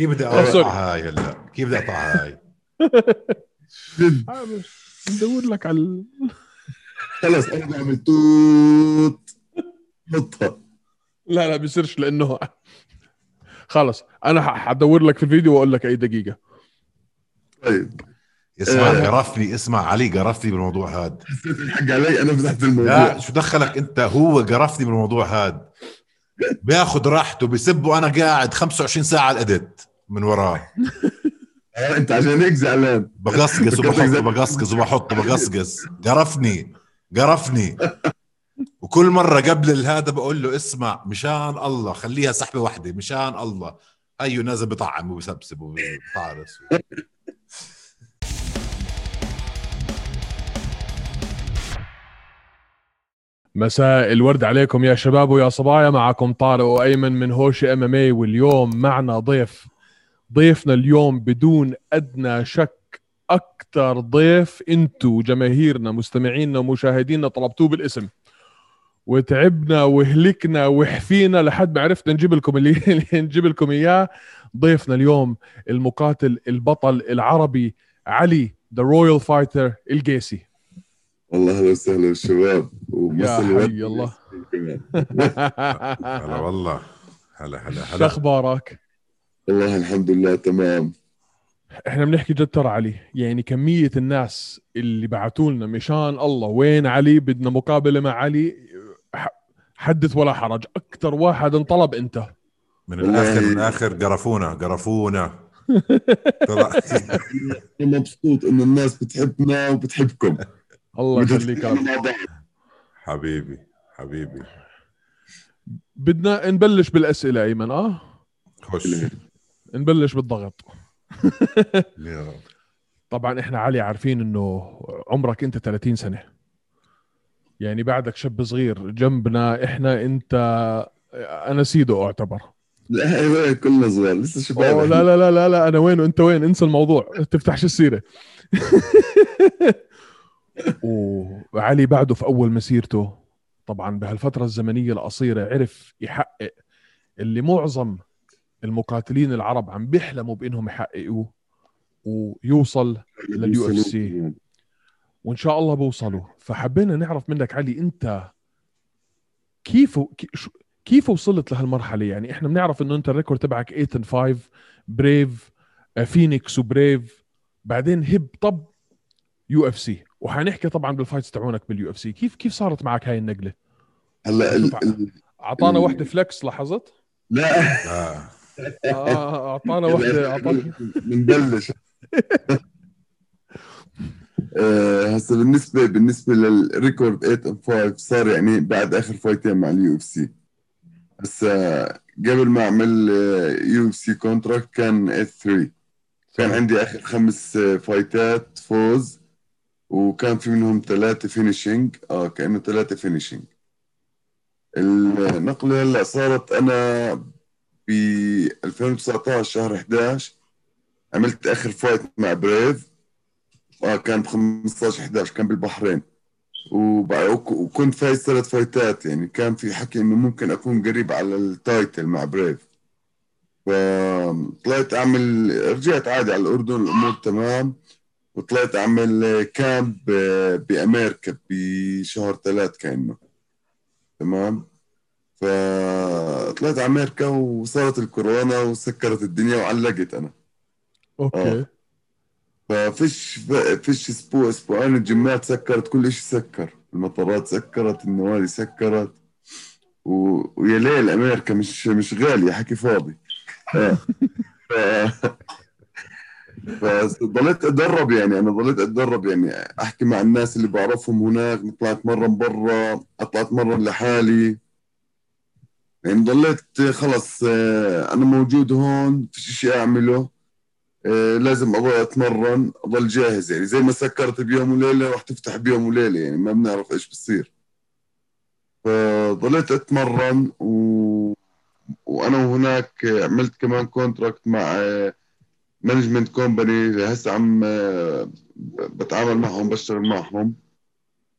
كيف بدي اقطع هاي هلا. كيف بدي اقطع هاي ندور لك على خلص أنا بعمل توت. حطها لا لا بيصيرش لأنه خلص أنا حدور لك في الفيديو وأقول لك أي دقيقة. طيب. اسمع آه. قرفني اسمع علي قرفني بالموضوع هذا حسيت الحق علي أنا فتحت الموضوع. لا شو دخلك أنت؟ هو قرفني بالموضوع هذا بياخذ راحته بسب وأنا قاعد 25 ساعة الإديت. من وراه انت عشان هيك زعلان. بقصقص وبحط بقصقص وبحط بقصقص. قرفني قرفني وكل مرة قبل هذا بقول له اسمع مشان الله خليها سحبة واحدة مشان الله. أيو نازل بطعم وبسبسب وبطعرس مساء الورد عليكم يا شباب ويا صبايا. معكم طارق وأيمن من هوشي MMA واليوم معنا ضيف ضيفنا اليوم بدون أدنى شك أكثر ضيف انتو جماهيرنا مستمعينا ومشاهدينا طلبتوه بالاسم. وتعبنا وهلكنا وحفينا لحد ما عرفنا نجيب لكم اللي نجيب لكم إياه. ضيفنا اليوم المقاتل البطل العربي علي The Royal Fighter القيسي والله أهلا وسهلا بالشباب يا حي الله. هلا والله. هلا هلا هلا. شو أخبارك؟ والله الحمد لله تمام. إحنا بنحكي جد ترى علي يعني كمية الناس اللي بعثوا لنا مشان الله وين علي بدنا مقابلة مع علي حدث ولا حرج أكثر واحد انطلب أنت. من الآخر من الآخر قرفونا قرفونا. مبسوط انه الناس بتحبنا وبتحبكم. الله يخليك حبيبي حبيبي. بدنا نبلش بالأسئلة أيمن آه؟ خش. نبلش بالضغط. طبعا إحنا علي عارفين إنه عمرك أنت 30 سنة. يعني بعدك شاب صغير جنبنا إحنا أنت أنا سيدو أعتبر. لا كلنا صغار. لسه شباب لا لا لا لا لا أنا وين وأنت وين؟ انسى الموضوع. تفتحش السيرة؟ وعلي بعده في أول مسيرته طبعا بهالفترة الزمنية القصيرة عرف يحقق اللي معظم المقاتلين العرب عم بيحلموا بإنهم يحققوه ويوصل لل UFC. وإن شاء الله بوصلوا. فحبينا نعرف منك علي أنت كيف كيف وصلت لهالمرحلة؟ يعني إحنا بنعرف إنه أنت ال record تبعك 8 and 5 Brave Phoenix و Brave بعدين هب طب UFC. وحنحكي طبعا بال fights تاعونك بال UFC. كيف كيف صارت معك هاي النقلة؟ هلا أعطانا وحدة flex لاحظت؟ لا. آه. آه، اعطانا وحده أعطانا. بنبلش آه، هسه بالنسبة بالنسبة لل record 8 5 صار يعني بعد آخر fight ين مع ال UFC هسه قبل ما أعمل UFC contract كان 8 3 كان عندي آخر خمس fight ات فوز وكان في منهم ثلاثة finishing آه كأنه ثلاثة finishing النقله هلأ صارت أنا ب 2019 شهر 11 عملت آخر fight مع Brave. آه كان ب 15 11 كان بالبحرين. وكنت فايز ثلاث fight ات يعني كان في حكي إنه ممكن أكون قريب على ال title مع Brave. فطلعت اعمل رجعت عادي على الأردن الأمور تمام. وطلعت أعمل camp بأمريكا بشهر ثلاث كأنه. تمام؟ فطلعت على أمريكا وصارت الكورونا وسكرت الدنيا وعلقت أنا. okay. آه. ففيش فيش أسبوع أسبوعين الجيمات سكرت كل شيء سكر. المطارات سكرت النوادي سكرت. و... ويا ليل أمريكا مش مش غالية حكي فاضي. آه. ف... فضليت أتدرب يعني أنا ضليت أتدرب يعني. أحكي مع الناس اللي بعرفهم هناك طلعت مرة برا اطلع مرة لحالي. يعني ضليت خلص آه، أنا موجود هون في شيء أعمله آه، لازم اضل أتمرن أضل جاهز يعني زي ما سكرت بيوم وليلة راح تفتح بيوم وليلة يعني ما بنعرف إيش بصير فضليت أتمرن و... وأنا وهناك عملت كمان contract مع management company هسه عم آه، بتعامل معهم بشتغل معهم.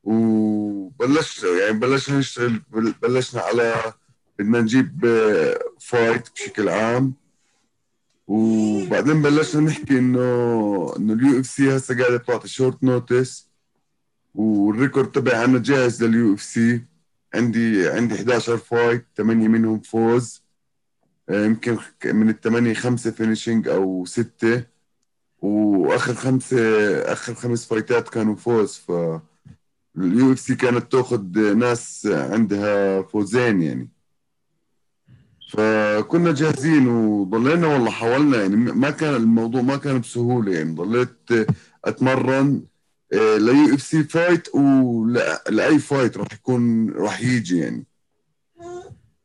وبلشت يعني بلشنا نشتغل بلشنا على بدنا نجيب fight بشكل عام. وبعدين بلشنا نحكي إنه إنه ال UFC هسه قاعدة تعطي short notice وال record تبعي أنا جاهز لل UFC. عندي عندي 11 fight 8 منهم فوز. آه، يمكن من الثمانية خمسة finishing أو ستة. وآخر خمسة آخر خمس fight ات كانوا فوز. ف ال UFC كانت تأخذ ناس عندها فوزين يعني. فكنا جاهزين وضلينا والله حاولنا يعني ما كان الموضوع ما كان بسهولة يعني ضليت أتمرن ل UFC fight ولاي fight راح يكون راح يجي يعني.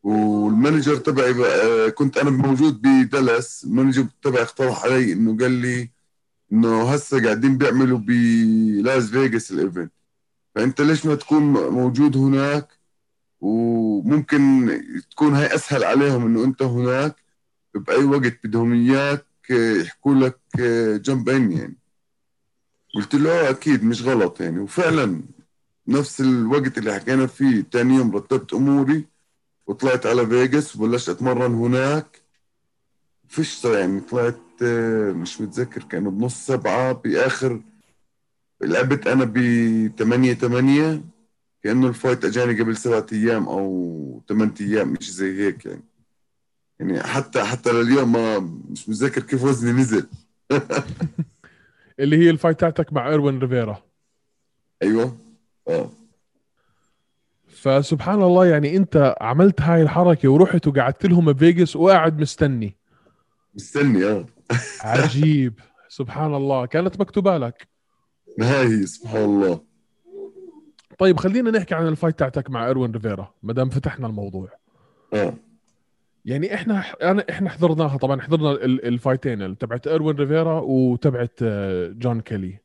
وال manager تبعي كنت أنا موجود بدلس ال manager تبعي اقترح علي إنه قال لي إنه هسه قاعدين بيعملوا بلاس فيغاس ال event فأنت ليش ما تكون موجود هناك؟ وممكن تكون هاي أسهل عليهم إنه أنت هناك بأي وقت بدهم إياك يحكوا لك جنب ان يعني. قلت له آه، أكيد مش غلط يعني. وفعلا نفس الوقت اللي حكينا فيه ثاني يوم رتبت أموري وطلعت على فيغاس وبلشت أتمرن هناك. فيش يعني طلعت آه، مش متذكر كانوا بنص سبعة بآخر لعبت أنا ب 8 8 كأنه ال fight أجاني قبل سبعة أيام أو ثمان أيام مش زي هيك يعني. يعني حتى حتى لليوم ما مش متذكر كيف وزني نزل. اللي هي ال fight تاعتك مع إيروين ريفيرا. أيوه. آه. فسبحان الله يعني أنت عملت هاي الحركة ورحت وقعدت لهم بفيجاس وقاعد مستني. مستني آه. عجيب. سبحان الله. كانت مكتوبة لك. هاي سبحان الله. طيب خلينا نحكي عن ال fight تاعتك مع إيروين ريفيرا ما دام فتحنا الموضوع. آه يعني إحنا أنا إحنا حضرناها طبعا حضرنا ال fight ين تبعت إيروين ريفيرا وتبعت آه، جون كيلي.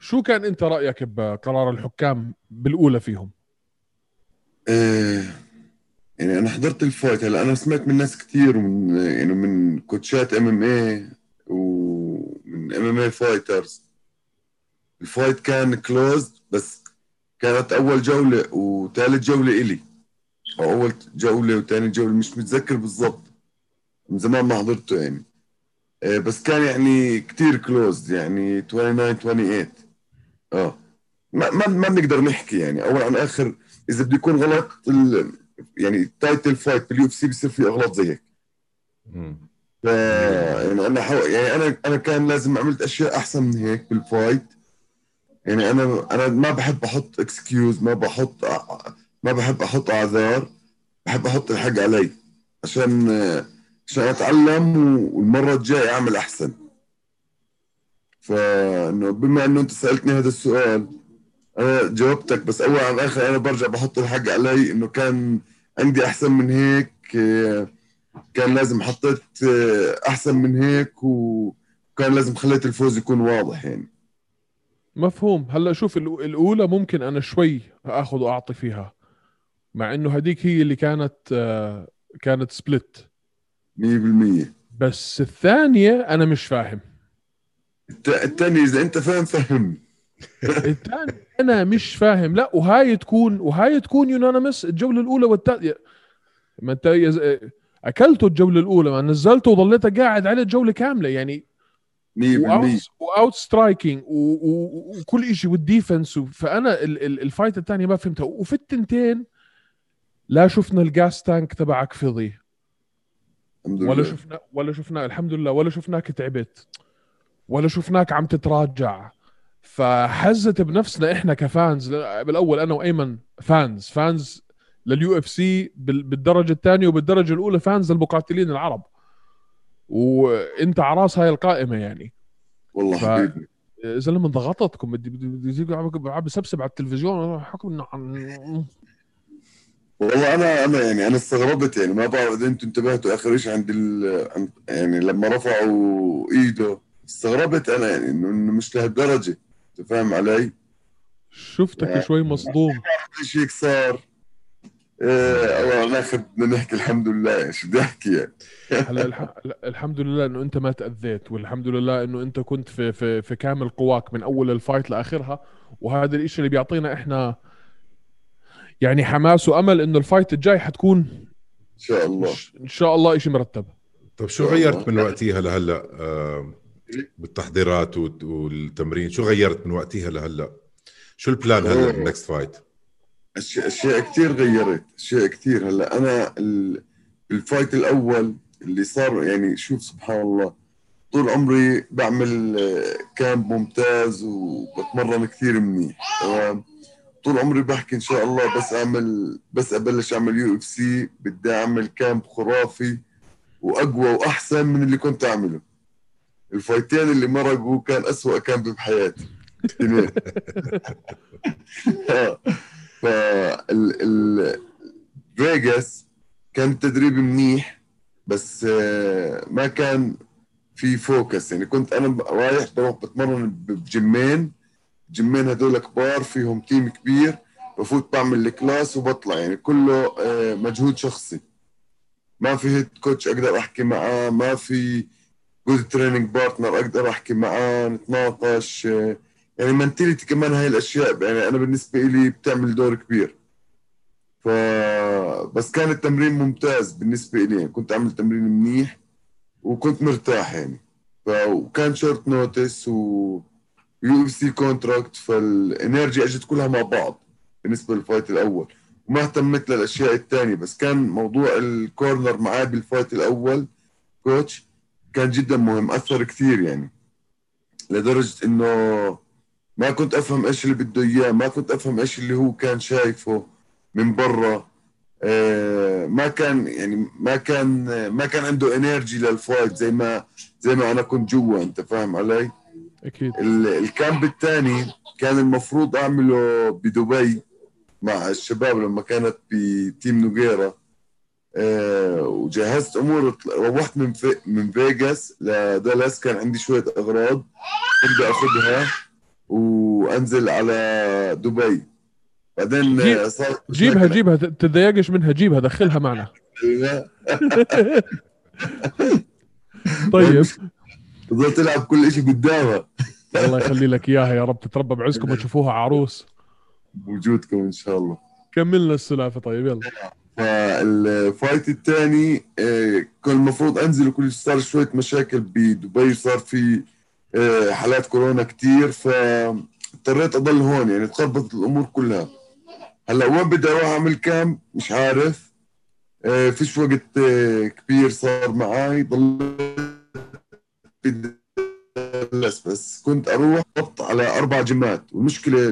شو كان أنت رأيك بقرار الحكام بالأولى فيهم؟ آه يعني أنا حضرت ال fight هلا أنا سمعت من ناس كثير ومن يعني من coach ات MMA ومن MMA fighters. ال fight كان close بس كانت أول جولة وثالث جولة إلي. أو اول جولة وثاني جولة مش متذكر بالضبط. من زمان ما حضرته يعني. آه، بس كان يعني كثير close يعني 29 28 آه. ما ما ما بنقدر نحكي يعني. أول عن آخر إذا بده يكون غلط ال... يعني title fight بال UFC بصير في أغلاط زي هيك. ف يعني أنا حو... يعني أنا أنا كان لازم عملت أشياء أحسن من هيك بال fight يعني أنا أنا ما بحب أحط excuse ما بحط ما بحب أحط اعذار بحب أحط الحق علي. عشان عشان أتعلم والمرة الجاية أعمل أحسن. فإنه بما إنه أنت سألتني هذا السؤال أنا جاوبتك بس أول عن اخر أنا برجع بحط الحق علي إنه كان عندي أحسن من هيك كان لازم حطيت أحسن من هيك وكان لازم خليت الفوز يكون واضح يعني. مفهوم. هلا شوف الأولى ممكن أنا شوي أخذ وأعطي فيها مع إنه هذيك هي اللي كانت آه، كانت سبلت 100% بس الثانية أنا مش فاهم. الثانية إذا أنت فاهم فهمني الثاني أنا مش فاهم. لا وهاي تكون وهاي تكون unanimous الجولة الأولى والثانيه ما أنت اكلته الجولة الأولى ما نزلته وظليت قاعد على الجولة كاملة. يعني 100% و out striking وكل شيء وال defense فأنا ال fight الثانية ما فهمتها وفي التنتين لا شفنا ال gas tank تبعك فضي. ولا شفنا ولا شفنا الحمد لله ولا شفناك تعبت. ولا شفناك عم تتراجع. فحزت بنفسنا إحنا ك fans. بالأول أنا وأيمن fans. fans لل UFC بالدرجة الثانية وبالدرجة الأولى fans للمقاتلين العرب. وانت على راس هاي القائمة يعني. والله ف... حبيبي. زلمة ضغطتكم بدي بدي بدي بسبسب على التلفزيون. حكم والله أنا أنا يعني أنا استغربت يعني ما بعرف إذا أنتم انتبهتوا آخر شيء عند ال يعني لما رفعوا إيده. استغربت أنا يعني انه مش لهالدرجة. أنت فاهم علي؟ شفتك يعني شوي مصدوم. إيش هيك صار. إيه ناخذ نحكي الحمد لله. إيش بدي أحكي يعني؟ هلا الحمد لله إنه أنت ما تأذيت والحمد لله إنه أنت كنت في في في كامل قواك من أول الفايت لآخرها وهذا الشيء اللي بيعطينا إحنا يعني حماس وأمل إنه ال fight الجاي حتكون إن شاء الله. إن شاء الله شيء مرتب. طيب شو غيرت من وقتها لهلأ؟ آه، بالتحضيرات والت- والتمرين شو غيرت من وقتها لهلأ؟ شو ال plan هلأ أوه. بال next fight اشياء أشياء كثير غيرت أشياء كثير هلا أنا ال- ال fight الأول اللي صار يعني شوف سبحان الله طول عمري بعمل آه، camp ممتاز وبتمرن كثير منيح تمام؟ طول عمري بحكي إن شاء الله بس اعمل بس أبلش أعمل UFC بدي أعمل camp خرافي وأقوى وأحسن من اللي كنت أعمله. ال fight ين اللي مرقوا كان أسوأ camp بحياتي. ال فيغاس كان التدريب منيح بس آه، ما كان في focus. يعني كنت أنا رايح بروح بتمرن ب gym ين gym ين هدول كبار فيهم team كبير بفوت بعمل ال class وبطلع. يعني كله آه، مجهود شخصي. ما في head coach أقدر أحكي معاه ما في good training partner أقدر أحكي معاه نتناقش آه، يعني mentality كمان هاي الأشياء يعني أنا بالنسبة لي بتعمل دور كبير. ف بس كان التمرين ممتاز بالنسبة لي يعني كنت أعمل تمرين منيح وكنت مرتاح يعني. ف... وكان short notice و UFC contract فال energy أجت كلها مع بعض بالنسبة لل fight الأول. وما اهتمت للأشياء الثانية بس كان موضوع ال corner معاه بال fight الأول coach كان جدا مهم أثر كثير يعني. لدرجة إنه ما كنت أفهم إيش اللي بده إياه ما كنت أفهم إيش اللي هو كان شايفه من برا. آه، ما كان يعني ما كان ما كان عنده energy لل fight زي ما زي ما أنا كنت جوا أنت فاهم علي؟ أكيد. ال- ال camp الثاني كان المفروض أعمله بدبي مع الشباب لما كانت ب team نوغيرا آه، وجهزت أمور روحت من في من فيغاس لدالاس كان عندي شوية أغراض بدي آخذها. وأنزل على دبي. بعدين جيب- آه، صار جيبها جيبها تتضايقش منها جيبها دخلها معنا. طيب. تضل تلعب كل شيء قدامها. الله يخلي لك إياها يا رب تتربى بعزكم وتشوفوها عروس. بوجودكم إن شاء الله. كملنا السلافة طيب يلا. فالفايت الثاني كان المفروض أنزل وكل صار شوية مشاكل بدبي صار في آه، حالات كورونا كتير فاضطريت أضل هون يعني تخربطت الأمور كلها. هلأ وين بدي أروح أعمل كام مش عارف. آه، فيش وقت آه، كبير صار معي ضليت بس بس كنت أروح ضبط على أربع جيمات. والمشكلة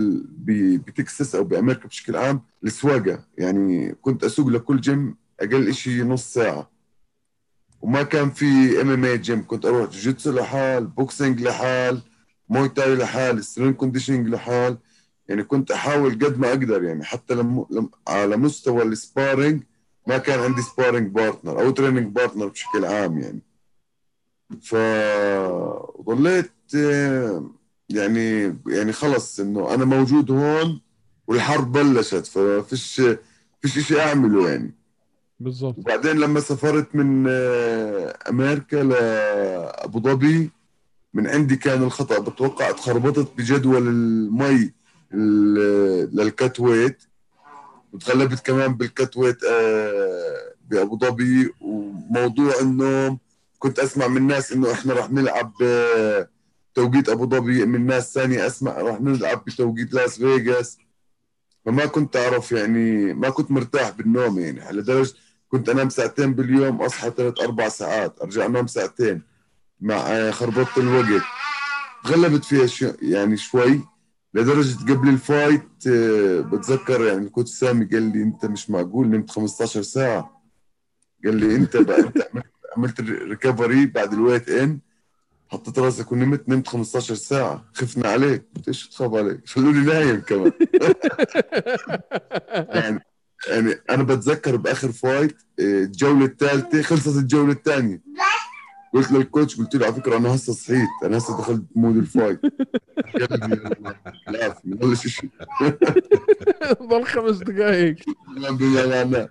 بتكساس أو بأمريكا بشكل عام السواقة. يعني كنت أسوق لكل جيم أقل شيء نص ساعة. وما كان في MMA gym كنت أروح jiu-jitsu لحال boxing لحال Muay Thai لحال strength conditioning لحال. يعني كنت أحاول قد ما أقدر يعني. حتى لم... لم... على مستوى ال sparring ما كان عندي sparring partner أو training partner بشكل عام يعني. فضليت يعني يعني خلص إنه أنا موجود هون والحرب بلشت. ففيش فيش شيء أعمله يعني. بالضبط وبعدين لما سافرت من آه، أمريكا لأبو ظبي من عندي كان الخطأ. بتوقع اتخربطت بجدول المي ال- لل cut weight وتغلبت كمان بال cut weight آه، بأبو ظبي. وموضوع إنه كنت أسمع من ناس إنه إحنا راح نلعب آه، توقيت أبو ظبي. من ناس ثانية أسمع راح نلعب بتوقيت لاس فيغاس. فما كنت أعرف يعني ما كنت مرتاح بالنوم يعني. لدرجة كنت انام ساعتين باليوم اصحى ثلاث أربع ساعات. ارجع انام ساعتين. مع آه، خربطة الوقت. غلبت فيها شو يعني شوي لدرجة قبل ال fight آه، بتذكر يعني ال coach سامي قال لي انت مش معقول نمت 15 ساعة. قال لي انت بقى انت عملت عملت recovery بعد ال weigh-in. حطيت راسك ونمت نمت 15 ساعة. خفنا عليك. قلت إيش تخاف عليك؟ خلوني نايم كمان. يعني يعني أنا بتذكر بآخر fight آه، الجولة الثالثة خلصت الجولة الثانية. قلت لل coach قلت له على فكرة أنا هسه صحيت أنا هسه دخلت mood ال fight. لا بلش شيء ضل خمس دقائق لا لا لا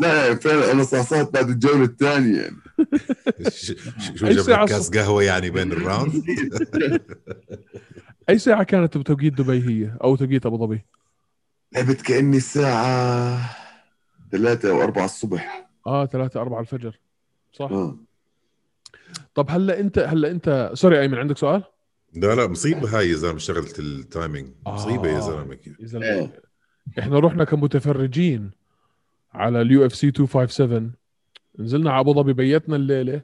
لا يعني فعلا أنا صحصحت بعد الجولة الثانية يعني. شو جاب لك كاس قهوة يعني بين ال round؟ أي ساعة كانت بتوقيت دبي هي أو توقيت أبو ظبي؟ لعبت كأني الساعة ثلاثة أو أربعة الصبح. آه 3 4 الفجر. صح. آه. طب هلا أنت هلا أنت sorry أيمن عندك سؤال؟ لا لا مصيبة هاي يا زلمة شغلة ال timing. مصيبة يا آه. زلمه يا زلمة. إيه. إحنا رحنا كمتفرجين على ال UFC 257 نزلنا على أبو ظبي بيتنا الليلة.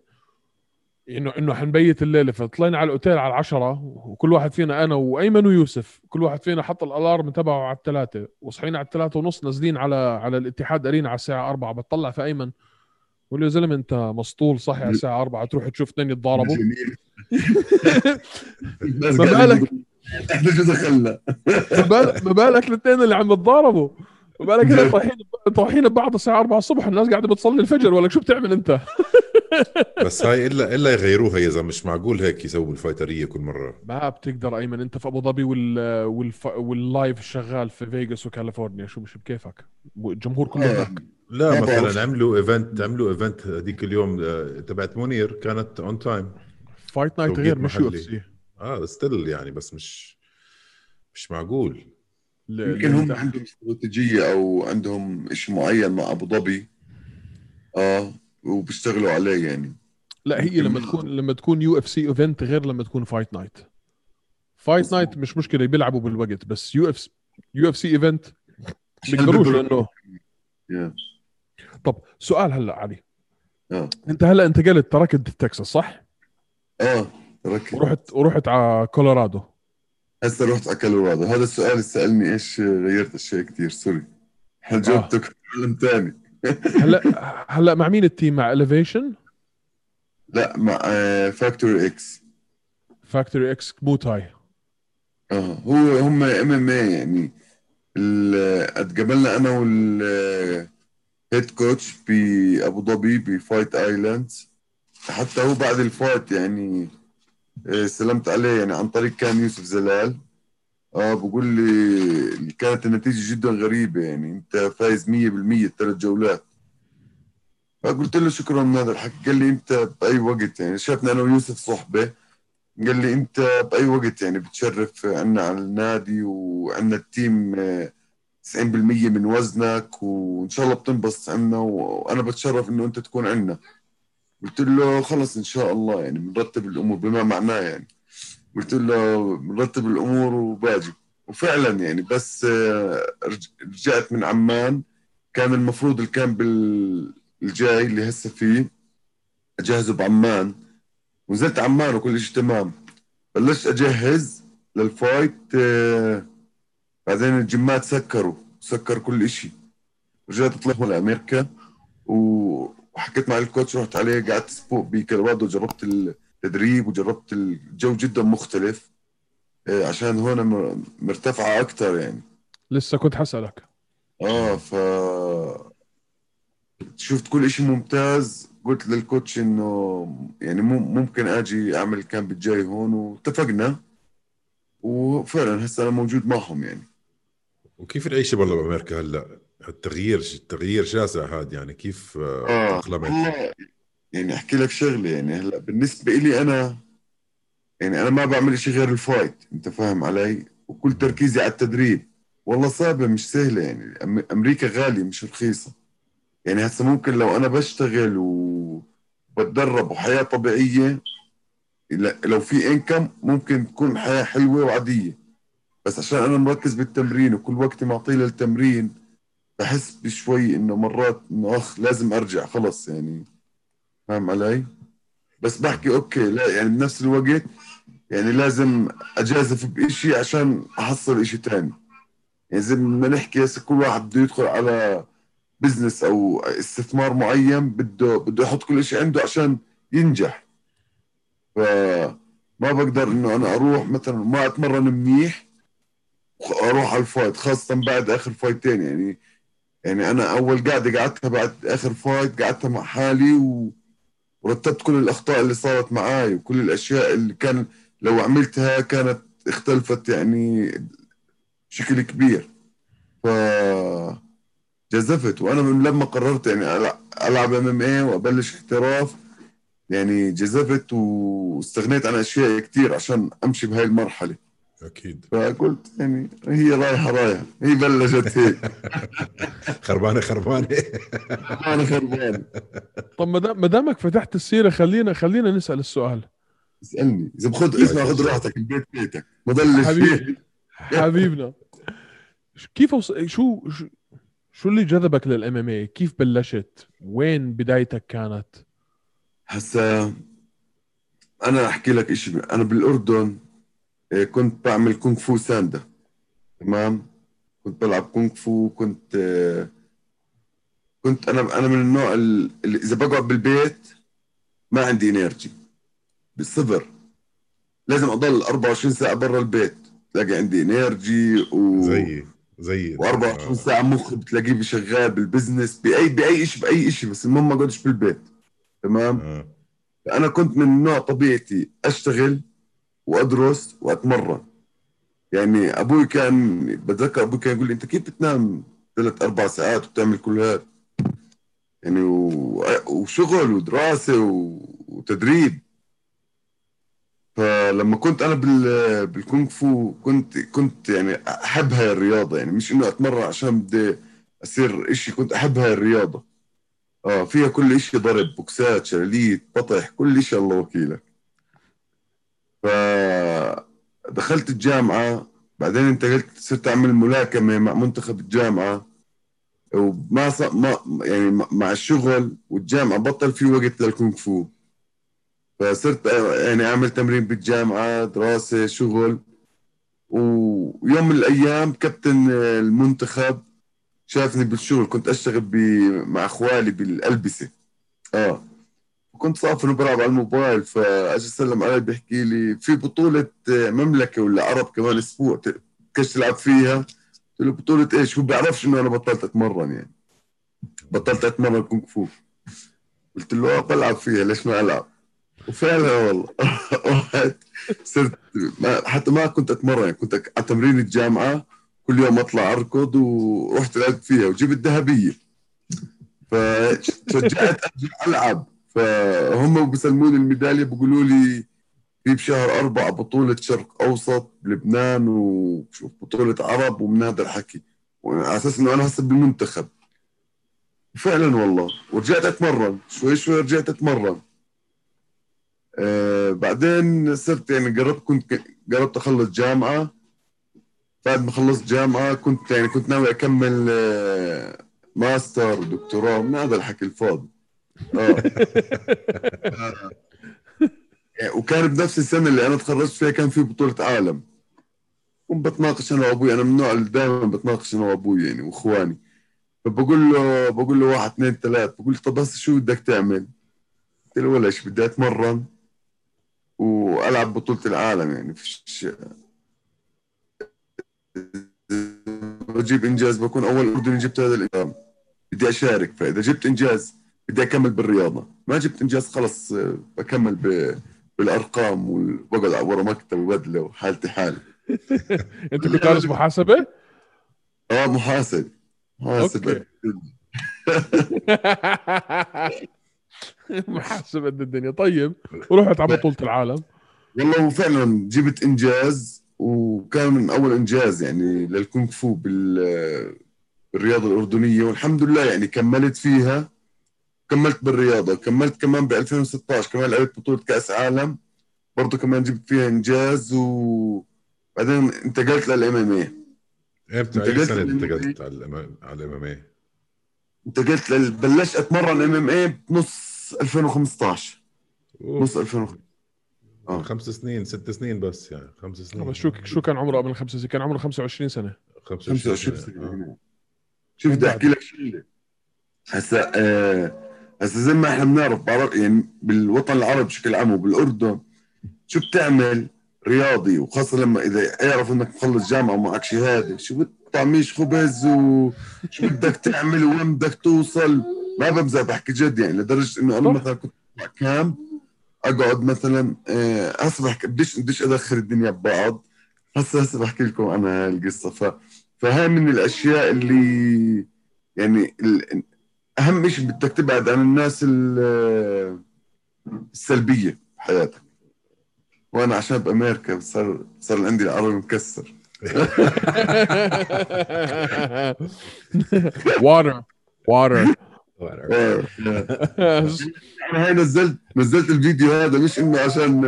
انه إنه حنبيت الليلة. فطلعنا على الأوتيل على العشرة وكل واحد فينا أنا وأيمن ويوسف كل واحد فينا حط الألارم تبعه على الثلاثة. وصحينا على الثلاثة ونص نازلين على على الاتحاد أرينا على الساعة 4 بتطلع في أيمن بقول له يا زلمة أنت مسطول صحي على الساعة 4 تروح تشوف اثنين يتضاربوا. ما بالك؟ إحنا شو دخلنا؟ ما بالك الاثنين اللي عم يتضاربوا؟ ما بالك طايحين طايحين ببعض الساعة 4 الصبح الناس قاعدة بتصلي الفجر. ولا شو بتعمل أنت؟ بس هاي الا إلا يغيروها يا زلمه مش معقول هيك يسووا الفايترية كل مرة. ما بتقدر أيمن أنت في أبو ظبي وال والف... واللايف شغال في فيغاس وكاليفورنيا شو مش بكيفك؟ الجمهور كله آه. هناك. لا بعرف. مثلا عملوا ايفنت عملوا ايفنت هذيك اليوم آه، تبعت منير كانت اون تايم فايت نايت غير مش يو اف محلي. سي آه ستيل يعني بس مش مش معقول. يمكن هم عندهم استراتيجية أو عندهم شيء معين مع أبو ظبي. آه. وبيشتغلوا عليه يعني. لا هي لما تكون لما تكون UFC event غير لما تكون fight night fight night مش مشكلة بيلعبوا بالوقت بس UF UFC event بيقدروش لأنه. طب سؤال هلا علي. آه. أنت هلا انتقلت تركت تكساس صح؟ آه ركز ورحت ورحت على كولورادو. هسه رحت على كولورادو. هذا السؤال اللي سألني إيش غيرت اشياء كثير sorry. هل جاوبتك؟ علم ثاني هلا هلا مع مين ال team؟ مع Elevation لا مع Factory X Factory X Muay Thai آه هو هم MMA يعني. اتقابلنا أنا وال head coach بابو ظبي ب Fight Island حتى هو بعد ال fight يعني آه، سلمت عليه يعني عن طريق كان يوسف زلال. آه بقول لي كانت النتيجة جدا غريبة يعني. انت فايز 100% الثلاث جولات. فقلت له شكرا من هذا الحكي. قال لي انت بأي وقت يعني. شافنا أنا ويوسف صحبة. قال لي انت بأي وقت يعني بتشرف عنا على النادي وعنا التيم آه، 90% من وزنك وإن شاء الله بتنبسط عنا وأنا بتشرف إنه أنت تكون عنا. قلت له خلص إن شاء الله يعني بنرتب الأمور بما معناه يعني. قلت له بنرتب الأمور وباجي. وفعلا يعني بس آه، رج- رجعت من عمان. كان المفروض ال camp ال- الجاي اللي هسه فيه أجهزه بعمان. ونزلت عمان وكل شيء تمام. بلشت أجهز لل fight آه، بعدين الجمات سكروا سكر كل شيء رجعت طلعت لأمريكا و- وحكيت مع ال coach رحت عليه قعدت أسبوع بكولورادو جربت التدريب وجربت الجو جدا مختلف آه، عشان هون مرتفعة أكثر يعني. لسه كنت حسألك. آه ف شفت كل شيء ممتاز. قلت للكوتش إنه يعني مم- ممكن آجي أعمل الكامب الجاي هون واتفقنا. وفعلا هسه أنا موجود معهم يعني. وكيف العيشة برضه بامريكا هلأ؟ التغيير التغيير شاسع هذا يعني كيف آه، آه تأقلمت هلا يعني أحكي لك شغلة يعني هلأ بالنسبة لي أنا يعني أنا ما بعمل شيء غير الفايت أنت فاهم علي؟ وكل تركيزي على التدريب. والله صعبة مش سهلة يعني أمريكا غالية مش رخيصة. يعني هسه ممكن لو أنا بشتغل وبتدرب وحياة طبيعية لو في انكم ممكن تكون حياة حلوة وعادية. بس عشان أنا مركز بالتمرين وكل وقتي معطيه للتمرين بحس بشوي إنه مرات إنه أخ لازم أرجع خلص يعني. فاهم علي؟ بس بحكي okay لا يعني بنفس الوقت يعني لازم أجازف بإشي عشان أحصل إشي تاني. يعني زي ما نحكي هسه كل واحد بده يدخل على business أو استثمار معين بده بده يحط كل شيء عنده عشان ينجح. فما بقدر إنه أنا أروح مثلا ما أتمرن منيح وأروح على ال fight خاصة بعد آخر fight ين. يعني يعني أنا أول قعدة قعدتها بعد آخر fight قعدتها مع حالي و... ورتبت كل الأخطاء اللي صارت معاي وكل الأشياء اللي كان لو عملتها كانت اختلفت يعني بشكل كبير. ف جازفت. وأنا من لما قررت يعني ألعب MMA وأبلش احتراف يعني جازفت واستغنيت عن أشياء كتير عشان أمشي بهاي المرحلة. أكيد. فقلت يعني هي رايحة رايحة. هي بلشت هيك. خربانة خربانة. أنا خربان طب ما دام- ما دامك فتحت السيرة خلينا خلينا نسأل السؤال. اسألني. إذا بخذ اسمع خذ راحتك البيت بيتك. ما ضلش فيه حبيبنا. كيف وص... شو شو اللي جذبك للإم إم اي؟ كيف بلشت؟ وين بدايتك كانت؟ هسا أنا أحكي لك شيء أنا بالأردن كنت بعمل كونغ فو ساندا تمام؟ كنت بلعب كونغ فو كنت آه، كنت أنا أنا من النوع ال- اللي إذا بقعد بالبيت ما عندي energy بالصفر. لازم أضل 24 ساعة برا البيت. تلاقي عندي energy و زيي زيي و24 ساعة مخي بتلاقيه شغال بال business بأي بأي شيء بأي شيء بس المهم ما أقعدش بالبيت. تمام؟ آه. أنا كنت من نوع طبيعتي أشتغل وأدرس وأتمرن يعني أبوي كان بتذكر أبوي كان يقول لي أنت كيف بتنام ثلاث أربع ساعات وبتعمل كل هذا يعني. وشغل ودراسة. وتدريب فلما كنت أنا بال... بالكونغ فو كنت كنت يعني أحب هاي الرياضة يعني مش إنه أتمرن عشان بدي أصير إشي كنت أحب هاي الرياضة آه فيها كل شيء ضرب بوكسات شلاليت بطح كل شيء الله وكيلك فدخلت الجامعة بعدين انتقلت صرت أعمل ملاكمة مع منتخب الجامعة. وما ص... ما يعني مع الشغل والجامعة بطل في وقت للكونغ فو. فصرت يعني أعمل تمرين بالجامعة دراسة شغل. ويوم من الأيام كابتن المنتخب شافني بالشغل كنت أشتغل. مع أخوالي بالألبسة. آه. كنت صافن وبلعب على الموبايل فاجى سلم علي بيحكي لي في بطولة مملكة ولا عرب كمان أسبوع كش تلعب فيها؟ قلت له بطولة إيش؟ هو بيعرفش إنه أنا بطلت أتمرن يعني. بطلت أتمرن كونغ فو. قلت له آه بلعب فيها ليش ما ألعب؟ وفعلا والله. رحت صرت حتى ما كنت أتمرن يعني كنت على تمرين الجامعة كل يوم أطلع أركض ورحت لعبت فيها وجبت ذهبية. فشجعت أرجع ألعب. فهم بيسلموني الميدالية بيقولوا لي في بشهر أربعة بطولة شرق أوسط بلبنان وشوف بطولة عرب ومن هذا الحكي وعلى أساس إنه أنا هسه بالمنتخب. فعلا والله. ورجعت أتمرن. شوي شوي رجعت أتمرن. آه بعدين صرت يعني قربت كنت قربت أخلص جامعة. بعد ما خلصت جامعة كنت يعني كنت ناوي أكمل آه ماستر ودكتوراه من هذا الحكي الفاضي. وكان بنفس السنة اللي أنا تخرجت فيها كان في بطولة عالم. كنت بتناقش أنا وأبوي أنا من النوع اللي دائما بتناقش أنا وأبوي يعني وإخواني. فبقول له بقول له واحد اثنين ثلاث بقول له طب بس شو بدك تعمل؟ قلت له ولا شيء بدي أتمرن وألعب بطولة العالم يعني. فيش بجيب إنجاز بكون أول أردني جبت هذا الإنجاز. بدي أشارك فإذا جبت إنجاز بدي أكمل بالرياضة. ما جبت إنجاز خلص آه، بكمل ب... بالأرقام وبقعد ورا مكتب وبدلة وحالتي حالي. أنت كنت دارس محاسبة؟ آه محاسب. محاسب. أوكي. محاسبه قد الدنيا. طيب ورحت على بطولة العالم. والله وفعلا جبت إنجاز وكان من أول إنجاز يعني للكونغ فو بال بالرياضة الأردنية والحمد لله يعني كملت فيها. كملت بالرياضة كملت كمان ب 2016 كمان لعبت بطولة كأس عالم برضه كمان جبت فيها إنجاز وبعدين انتقلت لل MMA إمتى أي سنة انتقلت على ال M- على ال MMA انتقلت لل... بلشت أتمرن MMA بنص 2015 نص 2015 آه. خمس سنين ست سنين بس يعني خمس سنين بس شو شو كان عمره قبل خمس سنين؟ كان عمره 25 سنة 25 سنة. سنة آه. هنا. شوف بدي أحكي لك شغلة هسا آه هسا زي ما إحنا بنعرف يعني بالوطن العربي بشكل عام وبالأردن شو بتعمل رياضي؟ وخاصة لما إذا يعرف إنك مخلص جامعة ومعك شهاده شو بتطعميش خبز وشو بدك تعمل وين بدك توصل؟ ما بمزح بحكي جد يعني لدرجة إنه أنا. مثلا كنت مع كام أقعد مثلا آه، هسه بحكي بديش بديش أدخل الدنيا ببعض هسه هسه بحكي لكم أنا القصة ف فهاي من الأشياء اللي يعني ال... أهم شيء بدك تبعد عن الناس ال- السلبية بحياتك وأنا عشان بامريكا صار صار عندي العربي مكسر. Water. Water. آه. أنا هاي نزلت نزلت الفيديو هذا مش إنه عشان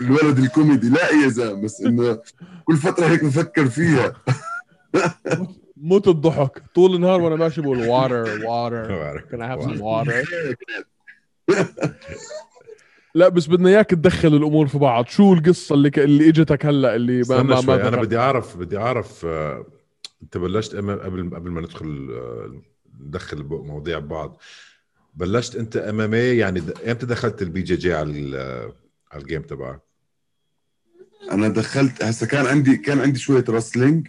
الولد الكوميدي لا يا زلمة بس إنه كل فترة هيك بفكر فيها. موت الضحك. طول النهار وأنا ماشي بقول water water. Can I have some water. لا بس بدنا إياك تدخل الأمور في بعض. شو القصة اللي ك... اللي إجتك هلأ اللي ما استنى ما, شوي. ما أنا دخلت؟ بدي أعرف بدي أعرف آه، أنت بلشت قبل قبل ما ندخل آه، ندخل مواضيع ببعض بلشت أنت MMA يعني إمتى دخلت ال BJJ على ال- على الجيم تبعك؟ أنا دخلت هسه كان عندي كان عندي شوية wrestling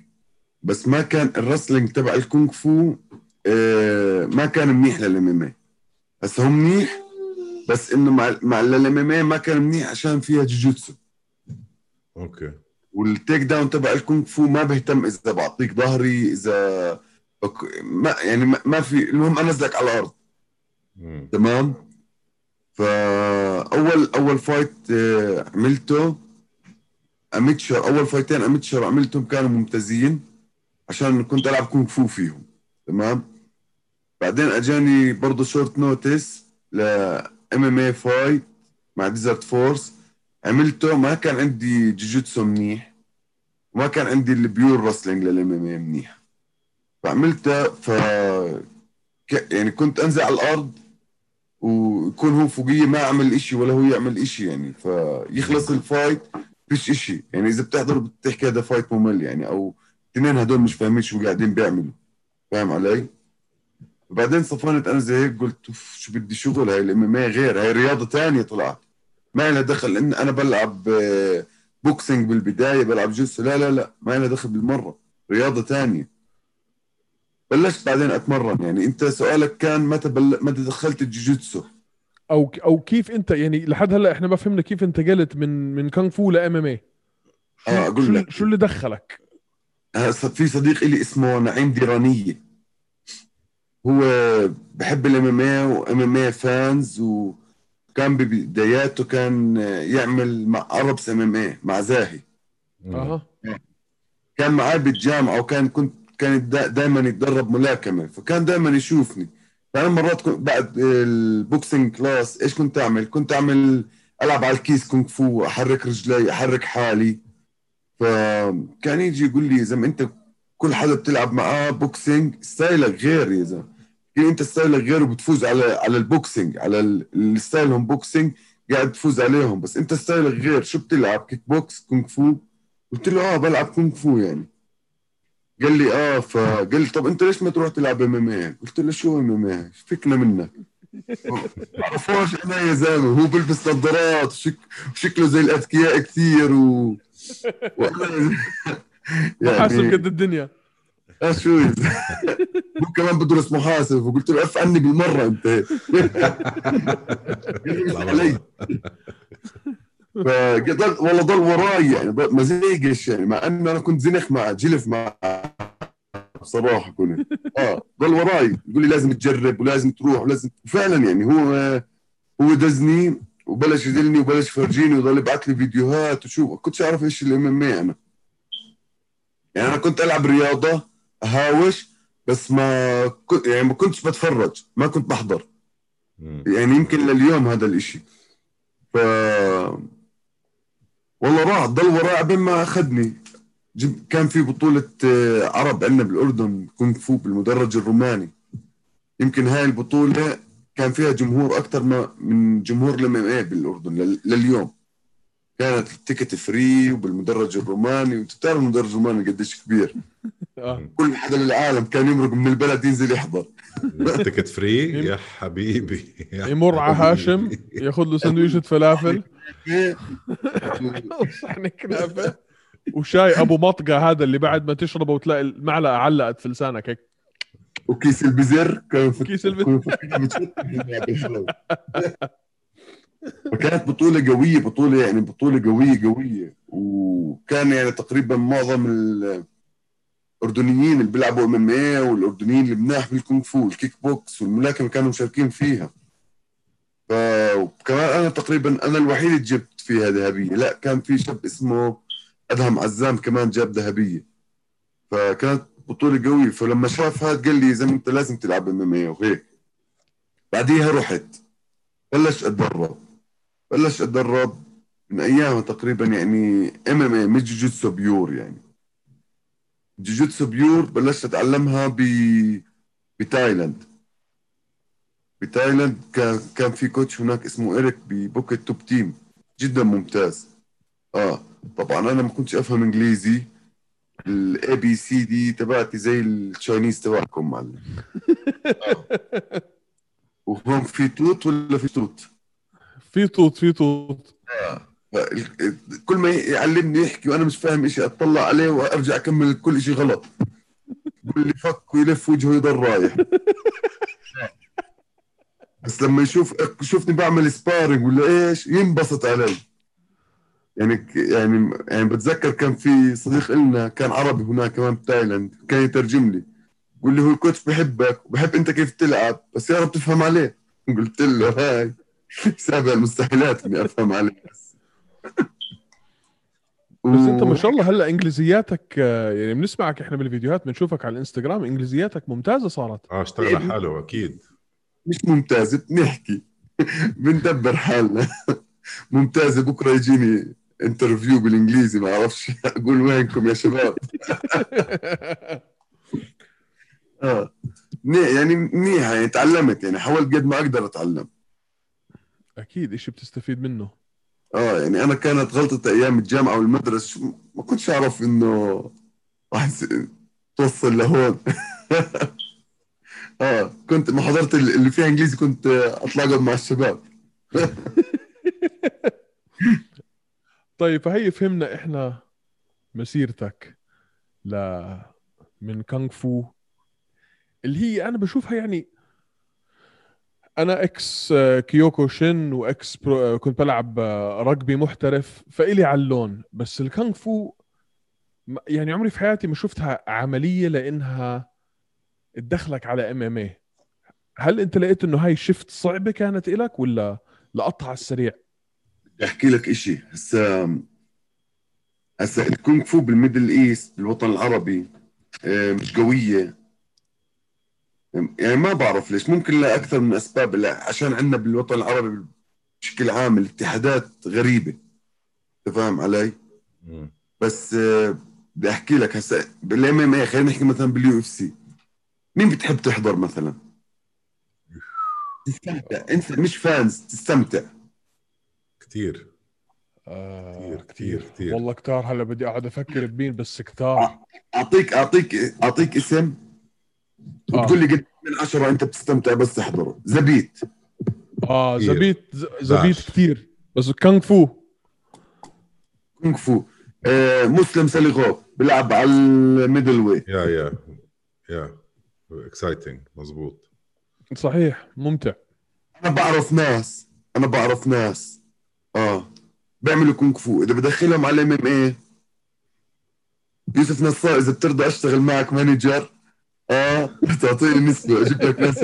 بس ما كان ال wrestling تبع الكونغ فو آه، ما كان منيح لل MMA هسه هو منيح بس إنه مع مع ال MMA ما كان منيح عشان فيها جوجوتسو. أوكي. وال takedown تبع الكونغ فو ما بهتم إذا بعطيك ظهري إذا ما يعني ما ما في المهم انزلك على الأرض. مم. تمام؟ فاول اول fight آه، عملته amateur أول fightين amateur عملتهم كانوا ممتازين. عشان كنت ألعب كونغ فو فيهم تمام؟ بعدين أجاني برضه short notice ل MMA fight مع Desert Force عملته ما كان عندي جوجيتسو منيح وما كان عندي ال pure wrestling لل MMA منيح. فعملته ف يعني كنت أنزل على الأرض ويكون هو فوقية ما عمل إشي ولا هو يعمل إشي يعني. فيخلص ال fight فيش إشي. يعني إذا بتحضر بتحكي هذا fight ممل يعني أو اثنين هدول مش فاهمين شو قاعدين بيعملوا. فاهم علي؟ وبعدين صفنت أنا زي هيك قلت شو بدي شغل هاي؟ ال MMA غير هاي رياضة تانية طلعت. ما لها دخل لأن أنا بلعب آه، boxing بالبداية بلعب جوجيتسو لا لا لا ما لها دخل بالمرة رياضة تانية. بلشت بعدين أتمرن. يعني أنت سؤالك كان متى بل... متى دخلت الجوجيتسو أو أو كيف أنت يعني لحد هلأ إحنا ما فهمنا كيف انتقلت من من كونغ فو ل MMA آه أقول شو, لك. شو اللي دخلك؟ في صديق لي اسمه نعيم ديرانية. هو بحب ال MMA و MMA fans وكان ببداياته كان يعمل مع عربس MMA مع زاهي. أها. كان معي بالجامعة وكان كنت كان دائما يتدرب ملاكمة فكان دائما يشوفني. فأنا مرات كنت بعد ال boxing class إيش كنت أعمل؟ كنت أعمل ألعب على الكيس كونغ فو أحرك رجلي أحرك حالي. فكان يجي يقول لي يا زلمة أنت كل حدا بتلعب معاه boxing ال style ك غير يا زلمة. كيف أنت style ك غير وبتفوز على على ال boxing على ال- اللي style هم boxing قاعد تفوز عليهم. بس أنت style ك غير. شو بتلعب؟ kickbox كونغ فو قلت له آه بلعب كونغ فو يعني. قال لي آه فقال لي طب أنت ليش ما تروح تلعب MMA؟ قلت له شو MMA؟ فكنا منك. بعرفوش أنا يا زلمة هو بيلبس نظارات وشك... وشكله زي الأذكياء كثير و... يعني قد الدنيا. شو؟ هو كمان بدرس محاسب وقلت له عف عني بالمرة أنت. علي. فضل والله ضل وراي يعني ضل- ما زيقش يعني مع إنه أنا كنت زنخ معه جلف معه بصراحة كنت. آه ضل وراي. يقول لي لازم تجرب ولازم تروح ولازم فعلا يعني هو هو دزني. وبلش يدلني وبلش يفرجيني وضل يبعث لي فيديوهات وشوف كنتش أعرف إيش الإم إم أنا. يعني أنا كنت ألعب رياضة أهاوش بس ما كنت يعني ما كنتش بتفرج ما كنت بحضر. يعني يمكن لليوم هذا الإشي. ف والله راح ضل وراي عبين ما أخذني. جب... كان في بطولة آه، عرب عندنا بالأردن كونغ فو بالمدرج الروماني. يمكن هاي البطولة كان فيها جمهور أكثر ما من جمهور الام إم اي بالأردن لل... لليوم. كانت ال ticket free وبالمدرج الروماني وأنت بتعرف المدرج الروماني قديش كبير. آه. كل حدا بالعالم كان يمرق من البلد ينزل يحضر. ticket free؟ يا حبيبي يا يمر على. هاشم ياخذ له سندويشة فلافل صحن كنافة. وشاي أبو معلقة هذا اللي بعد ما تشربه وتلاقي المعلقة علقت في لسانك هيك. وكيس البزر كان في كيس البزر. كان في- وكانت بطولة قوية بطولة يعني بطولة قوية قوية. وكان يعني تقريبا معظم الأردنيين اللي بيلعبوا MMA والأردنيين اللي مناح بالكونغ فو وال kickbox والملاكمة كانوا مشاركين فيها. ف- وكمان أنا تقريبا أنا الوحيد اللي جبت فيها ذهبية. لا كان في شاب اسمه أدهم عزام كمان جاب ذهبية. فكانت بطوله قويه فلما شاف هذا قال لي زلمه أنت لازم تلعب MMA وهيك. بعديها رحت. بلش أتدرب. بلش أتدرب من أيامها تقريبا يعني MMA مش جوجيتسو pure يعني. جوجيتسو pure بلشت أتعلمها ب بتايلاند. بتايلاند كان كان في coach هناك اسمه إيريك ب Phuket Top Team. جدا ممتاز. آه طبعا أنا ما كنتش أفهم إنجليزي. ال ABCD تبعتي زي ال Chinese تبعكم معلم. آه. وهون في توت ولا في توت؟ في توت في توت. كل ما يعلمني يحكي وأنا مش فاهم شيء أطلع عليه وأرجع أكمل كل شيء غلط. بقول لي fuck ويلف وجهه يضل رايح. بس لما يشوف شوفني بعمل sparring ولا إيش ينبسط علي. يعني يعني يعني بتذكر كان في صديق لنا كان عربي هناك كمان بتايلاند كان يترجم لي. يقول لي هو ال coach بحبك وبحب أنت كيف تلعب بس يا رب تفهم عليه. قلت له هاي. سابع المستحيلات إني أفهم عليه بس. بس أنت ما شاء الله هلأ إنجليزياتك يعني بنسمعك إحنا بالفيديوهات بنشوفك على الإنستغرام إنجليزياتك ممتازة صارت. آه اشتغل على حاله أكيد. مش ممتازة بنحكي. بندبر حالنا. ممتازة بكرة يجيني انترفيو بالإنجليزي ما أعرفش. أقول وينكم يا شباب. آه. يعني منيحه يعني تعلمت يعني حاولت قد ما أقدر أتعلم. أكيد اشي بتستفيد منه؟ آه يعني أنا كانت غلطة أيام الجامعة والمدرسة ما كنتش أعرف إنه راح توصل لهون. آه كنت ما حضرت اللي فيها إنجليزي كنت اطلع مع الشباب. طيب فهي فهمنا إحنا مسيرتك ل من كونغ فو اللي هي أنا بشوفها يعني أنا ex Kyokushin و ex pro كنت بلعب رجبي محترف فإلي على اللون بس الكونغ فو يعني عمري في حياتي ما شفتها عملية لإنها تدخلك على MMA هل أنت لقيت إنه هاي شفت صعبة كانت لك ولا لقطها على السريع؟ بدي أحكي لك شيء هسا هسا الكونغ فو بال Middle East بالوطن العربي مش قوية. يعني ما بعرف ليش. ممكن لاكثر من أسباب لا عشان عندنا بالوطن العربي بشكل عام الاتحادات غريبة. انت فاهم علي؟ بس آه، بدي أحكي لك هسا بال MMA خلينا نحكي مثلا بال UFC. مين بتحب تحضر مثلا؟ تستمتع. أنت مش fans تستمتع. كثير آه كثير كثير كثير والله كثار هلا بدي اقعد أفكر بمين بس كثار أعطيك أعطيك أعطيك اسم. آه. وتقول لي قد من عشرة أنت بتستمتع بس تحضره زبيت. آه زبيت زبيت كثير بس كونغ فو. كونغ فو. آه مسلم سليخوف بيلعب على ال middle وي yeah yeah yeah. exciting مزبوط. صحيح ممتع. أنا بعرف ناس. أنا بعرف ناس. آه. بيعملوا كونغ فو. إذا بدخلهم على MMA يوسف نصار إذا بترضى أشتغل معك manager آه تعطيني نسبة. أجيب لك ناس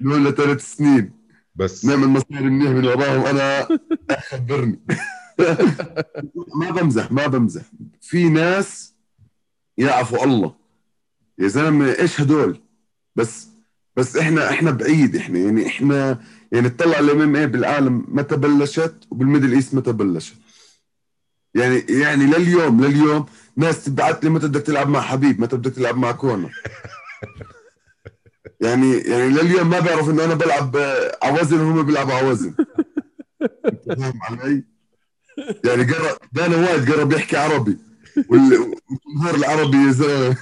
من ثلاث سنين. بس. نعمل مصاري منيح من وراهم. أنا خبرني. ما بمزح ما بمزح. في ناس يعرفوا الله. يا زلمة إيش هدول؟ بس بس إحنا إحنا بعيد. إحنا يعني إحنا يعني اطلع ال MMA بالعالم متى بلشت وبال Middle East متى بلشت يعني يعني لليوم لليوم ناس تبعت لي متى بدك تلعب مع حبيب متى بدك تلعب مع كونر. يعني يعني لليوم ما بيعرف إنه أنا بلعب ع وزن وهم بيلعبوا ع وزن انت فاهم علي؟ يعني قرب دانا وايت قرب يحكي عربي. والجمهور العربي يا زلمه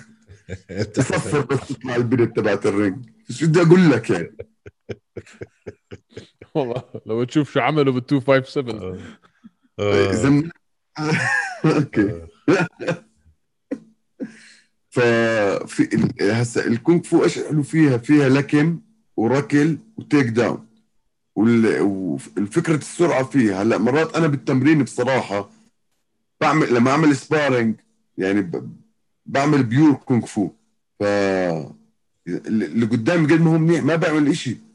تصفر بس تطلع البنت تبعت ال ring شو بدي أقول لك يعني؟ والله لو تشوف شو عملوا بال 257 اذا okay. ففي هسه الكونغ فو إيش حلو فيها؟ فيها لكم وركل و takedown. والفكرة السرعة فيها. هلا مرات أنا بالتمرين بصراحة بعمل لما أعمل sparring يعني بعمل pure كونغ فو. ف اللي قدامي قد ما هو منيح ما بعمل إشي.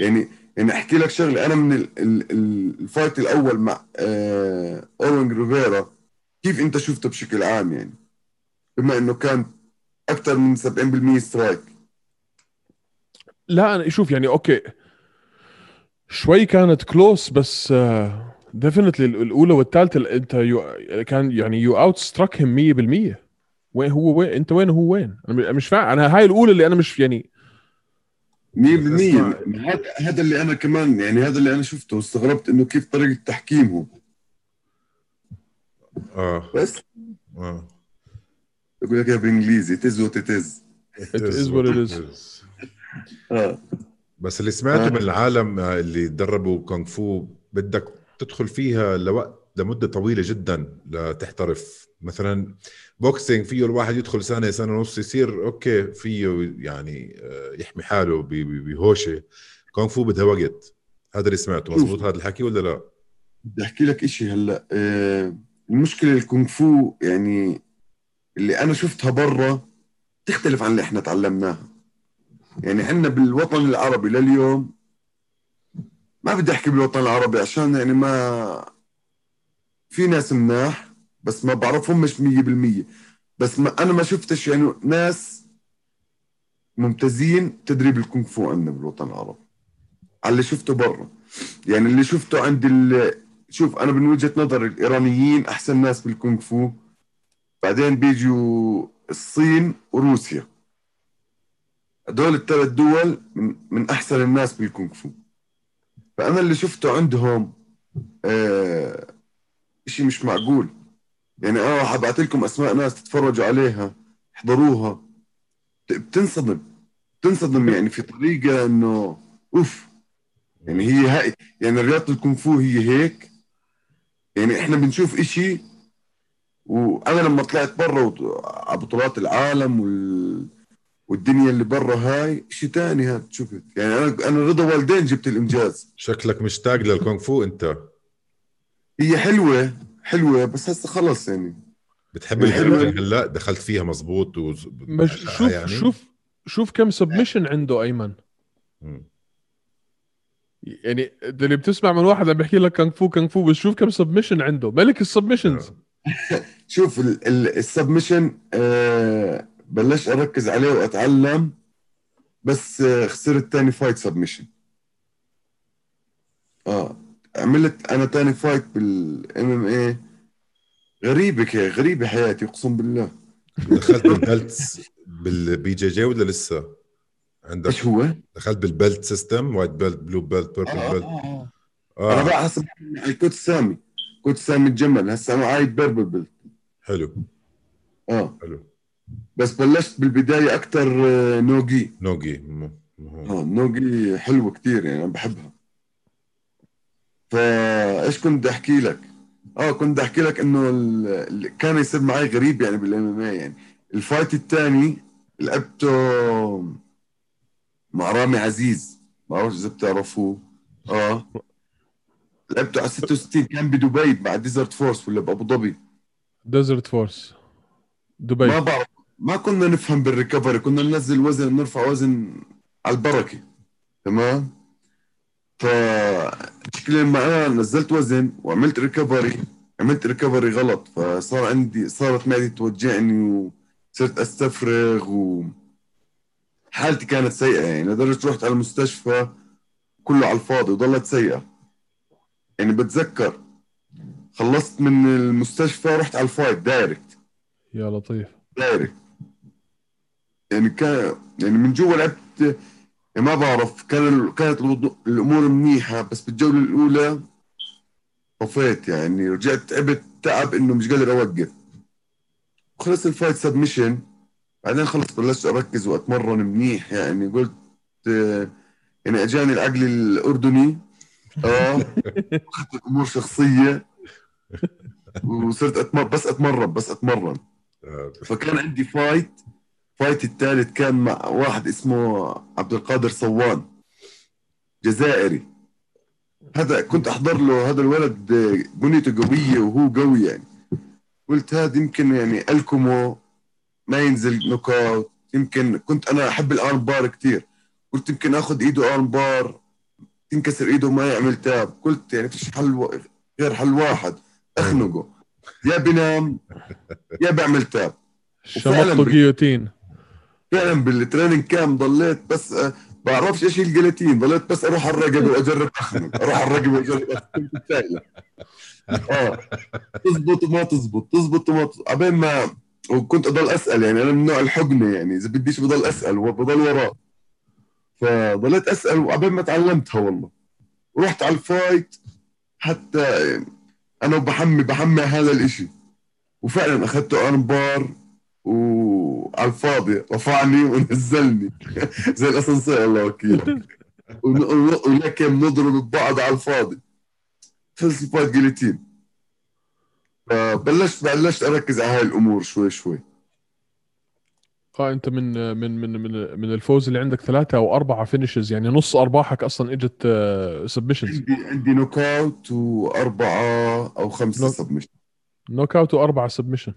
يعني يعني احكي لك شغلة. أنا من ال ال ال ال fight الأول مع آه اوين ريفيرا كيف أنت شفته بشكل عام يعني؟ بما إنه كان أكثر من 70% strike لا أنا شوف يعني okay. شوي كانت close بس definitely الأولى والثالثة أنت you can يعني you outstruck him 100% وين هو وين أنت وين هو وين؟ أنا مش فاهم أنا هاي الأولى اللي أنا مش يعني 100% هذا هذا اللي أنا كمان يعني هذا اللي أنا شفته. واستغربت إنه كيف طريقة تحكيمهم آه. بس. آه. بقول لك اياها بالانجليزي it's what it's It is. What it is. آه. بس اللي سمعته آه. من العالم اللي دربوا كونغ فو بدك تدخل فيها لوقت لمدة طويلة جدا لتحترف. مثلا boxing فيه الواحد يدخل سنة سنة ونص يصير okay فيه يعني آه، يحمي حاله بهوشة. كونغ فو بدها وقت. هذا اللي سمعته. شوف. مزبوط هذا الحكي ولا لا؟ بدي أحكي لك إشي هلأ. آه المشكلة الكونغ فو يعني اللي أنا شفتها برا تختلف عن اللي إحنا تعلمناها. يعني عندنا بالوطن العربي لليوم ما بدي أحكي بالوطن العربي عشان يعني ما في ناس مناح. بس ما بعرفهمش مية بالمية. بس ما أنا ما شفتش يعني ناس ممتازين تدريب الكونغ فو عندنا بالوطن العربي. على اللي شفته برا. يعني اللي شفته عند ال... شوف أنا من وجهة نظري الإيرانيين أحسن ناس بالكونغ فو. بعدين بيجوا الصين وروسيا. هدول الثلاث دول من, من أحسن الناس بالكونغ فو. فأنا اللي شفته عندهم آه شيء مش معقول. يعني آه حبعت لكم أسماء ناس تتفرجوا عليها احضروها. بت- بتنصدم بتنصدم يعني في طريقة إنه أوف يعني هي هاي يعني رياضة الكونغ فو هي هيك. يعني إحنا بنشوف إشي وأنا لما طلعت برا على بطولات العالم وال... والدنيا اللي برا هاي شيء تاني هاد شفت؟ يعني أنا أنا رضا والدين جبت الإنجاز. شكلك مشتاق للكونغ فو أنت. هي حلوة. حلوة بس هسه خلص يعني. بتحب. ال grappling هلا؟ دخلت فيها مزبوط و... مش شوف يعني؟ شوف شوف كم submission عنده أيمن. يعني اللي بتسمع من واحد عم بيحكي لك كونغ فو كونغ فو بس شوف كم submission عنده. ملك ال submissions شوف ال- ال- ال submission آه بلشت أركز عليه وأتعلم بس آه خسرت تاني fight submission آه. عملت أنا تاني fight بال MMA غريبة كي غريبة حياتي أقسم بالله. دخلت بال belts بال BJJ ولا لسه؟ عندك؟ إيش هو؟ دخلت بال belt system white belt blue belt آه purple آه. belt آه. أنا آه بقى حسب ال coach سامي. coach سامي الجمل. هسه أنا عايد purple belt حلو. آه. حلو. بس بلشت بالبداية أكثر no-gi no-gi آه no-gi حلوة كتير يعني أنا بحبها. فايش كنت بدي احكي لك؟ آه كنت بدي احكي لك انه ال- كان يصير معي غريب يعني بال MMA يعني. ال fight الثاني لعبته مع رامي عزيز. ما بعرف إذا بتعرفوه. آه. لعبته على 66 كان بدبي مع Desert Force ولا بأبو ظبي. Desert Force ما دبي بعرف. ما كنا نفهم بال recovery كنا ننزل وزن نرفع وزن على البركة. تمام؟ فشكل ما أنا نزلت وزن وعملت recovery عملت recovery غلط فصار عندي صارت معدتي توجعني وصرت أستفرغ و حالتي كانت سيئة يعني. لدرجه رحت على المستشفى كله على الفاضي وضلت سيئة. يعني بتذكر خلصت من المستشفى رحت على ال fight direct يا لطيف. direct يعني كان يعني من جوا لعبت ما بعرف كان كانت الأمور منيحة بس بالجولة الأولى طفيت يعني رجعت تعبت تعب إنه مش قادر أوقف. خلص ال fight submission بعدين خلص بلشت أركز وأتمرن منيح يعني قلت آه، يعني أجاني العقل الأردني. آه أخذت الأمور شخصية. وصرت اتمرن بس أتمرن بس أتمرن. آه، فكان عندي fight fight الثالث كان مع واحد اسمه عبد القادر صوان جزائري. هذا كنت أحضر له هذا الولد بنيته قوية وهو قوي يعني. قلت هذا يمكن يعني ألكمه ما ينزل knockout يمكن كنت أنا أحب ال armbar كثير قلت يمكن آخذ إيده armbar تنكسر إيده وما يعمل تاب. قلت يعني فيش حل و... غير حل واحد أخنقه. يا بنام يا بعمل تاب. بال- جيوتين. فعلا بالتريننج كام ضليت بس أه بعرفش إيش الجلاتين ضليت بس أروح على الرقبه وأجرب أخنق. أروح على الرقبه وأجرب سايلة. آه. تزبط وما تزبط. تزبط وما تزبط عبين ما وكنت أضل أسأل يعني أنا من نوع الحقنة يعني إذا بديش بضل أسأل وبضل وراه فضليت أسأل وعبين ما تعلمتها والله. ورحت على الفايت حتى يعني أنا وبحمي بحمي هذا الإشي. وفعلا أخذته انبار وعلى الفاضي رفعني ونزلني. زي الاسانسير الله وكيلك ولكن نضرب ببعض على الفاضي. خلص الفايت جليتين فبلشت بلشت أركز على هاي الأمور شوي شوي. آه أنت من من من من من الفوز اللي عندك ثلاثة أو أربعة finishes يعني نص أرباحك أصلا إجت submissions عندي عندي knockout وأربعة أو خمسة submission knockout وأربعة submission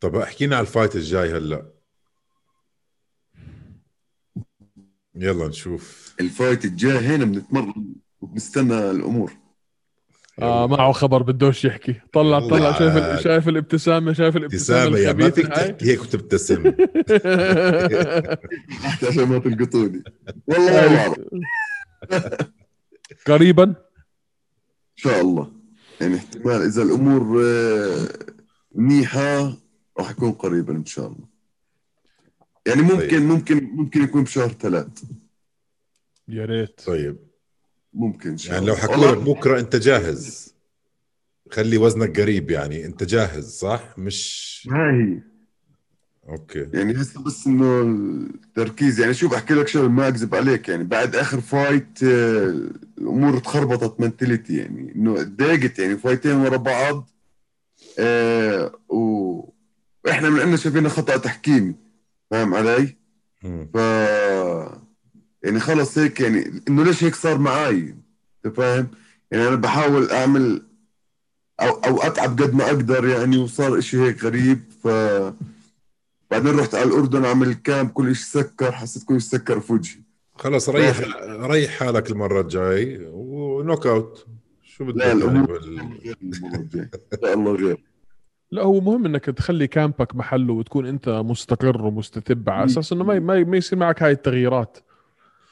طب احكينا على ال fight الجاي هلا. يلا نشوف. ال fight الجاي هنا بنتمرن وبنستنى الأمور. آه معه خبر بدوش يحكي. طلع طلع شايف. ال- شايف الابتسامة شايف الابتسامه ابتسامة يا ما فيك تحكي هيك وتبتسم عشان ما تلقطوني. والله ما بعرف. قريبا؟ إن شاء الله. يعني احتمال إذا الأمور آه، منيحة راح يكون قريبا إن شاء الله. يعني طيب. ممكن ممكن ممكن يكون بشهر ثلاث. يا ريت. طيب. ممكن إن شاء يعني لو حكوا لك بكرة أنت جاهز. خلي وزنك قريب يعني. أنت جاهز صح؟ مش هاي هي. okay. يعني هسه بس إنه التركيز يعني شوف أحكي لك شغلة ما أكذب عليك يعني بعد آخر fight آه، الأمور تخربطت mentality يعني إنه اتضايقت يعني fight ين ورا بعض آه و... وإحنا من عندنا شايفينها خطا تحكيمي فاهم علي؟ ف يعني خلص هيك يعني انه ليش هيك صار معي انت فاهم؟ يعني أنا بحاول اعمل أو أو اتعب قد ما أقدر يعني وصار اشي هيك غريب ف بعدين رحت على الاردن اعمل camp كل شيء سكر حسيت كل شيء سكر في وجهي خلص ريح ريح حالك المره الجاي و knockout شو بدك لا يعني الأمور. ان شاء الله غير لا هو مهم إنك تخلي كامبك محله وتكون أنت مستقر ومستتب على أساس إنه ما ما يصير معك هاي التغييرات.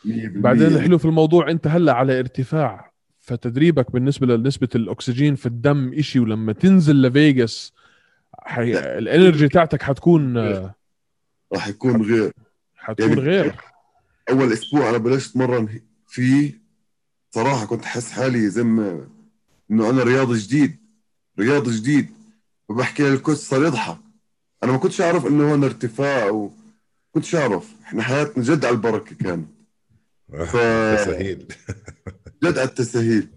100% بعدين الحلو في الموضوع أنت هلأ على ارتفاع فتدريبك بالنسبة لنسبة الأكسجين في الدم إشي ولما تنزل لفيغاس حي... لا. الإنرجي تاعتك حتكون راح يكون غير. حتكون يعني- غير. أول أسبوع أنا بلشت اتمرن فيه صراحة كنت أحس حالي زي ما إنه أنا رياضي جديد. رياضي جديد. فبحكي للكوتش صار يضحك. أنا ما كنتش أعرف إنه هون ارتفاع و كنتش أعرف. إحنا حياتنا جد على البركة كانت. ف... تسهيل. جد على التسهيل.